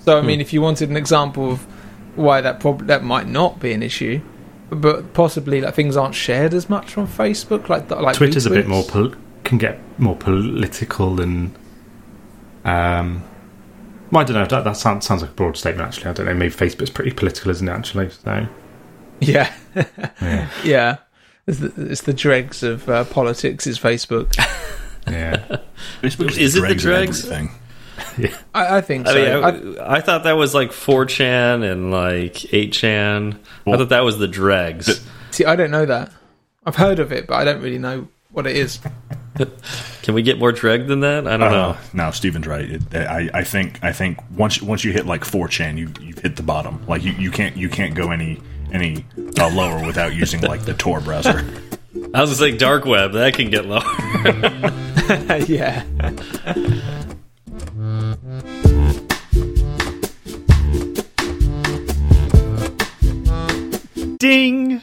So I mean, if you wanted an example of why that prob- that might not be an issue, but possibly like things aren't shared as much on Facebook, like like Twitter's a bit more pol- can get more political and um. Well, I don't know. That, that sounds sounds like a broad statement. Actually, I don't know. Maybe Facebook's pretty political, isn't it? Actually, so Yeah, yeah, yeah. It's the, it's the dregs of uh, politics. Is Facebook? yeah. Facebook Is it the dregs of dregs? everything. I, I think so. I I- mean, I, I thought that was like 4chan and like 8chan. I thought that was the dregs. see, I don't know that. I've heard of it, but I don't really know what it is. Can we get more dreg than that? I don't know. Uh, no, Steven's right. It, I, I think I think once once you hit like 4chan, you you've hit the bottom. Like you, you can't you can't go any any uh, lower without using like the Tor browser. I was gonna say dark web. That can get lower. yeah. Ding.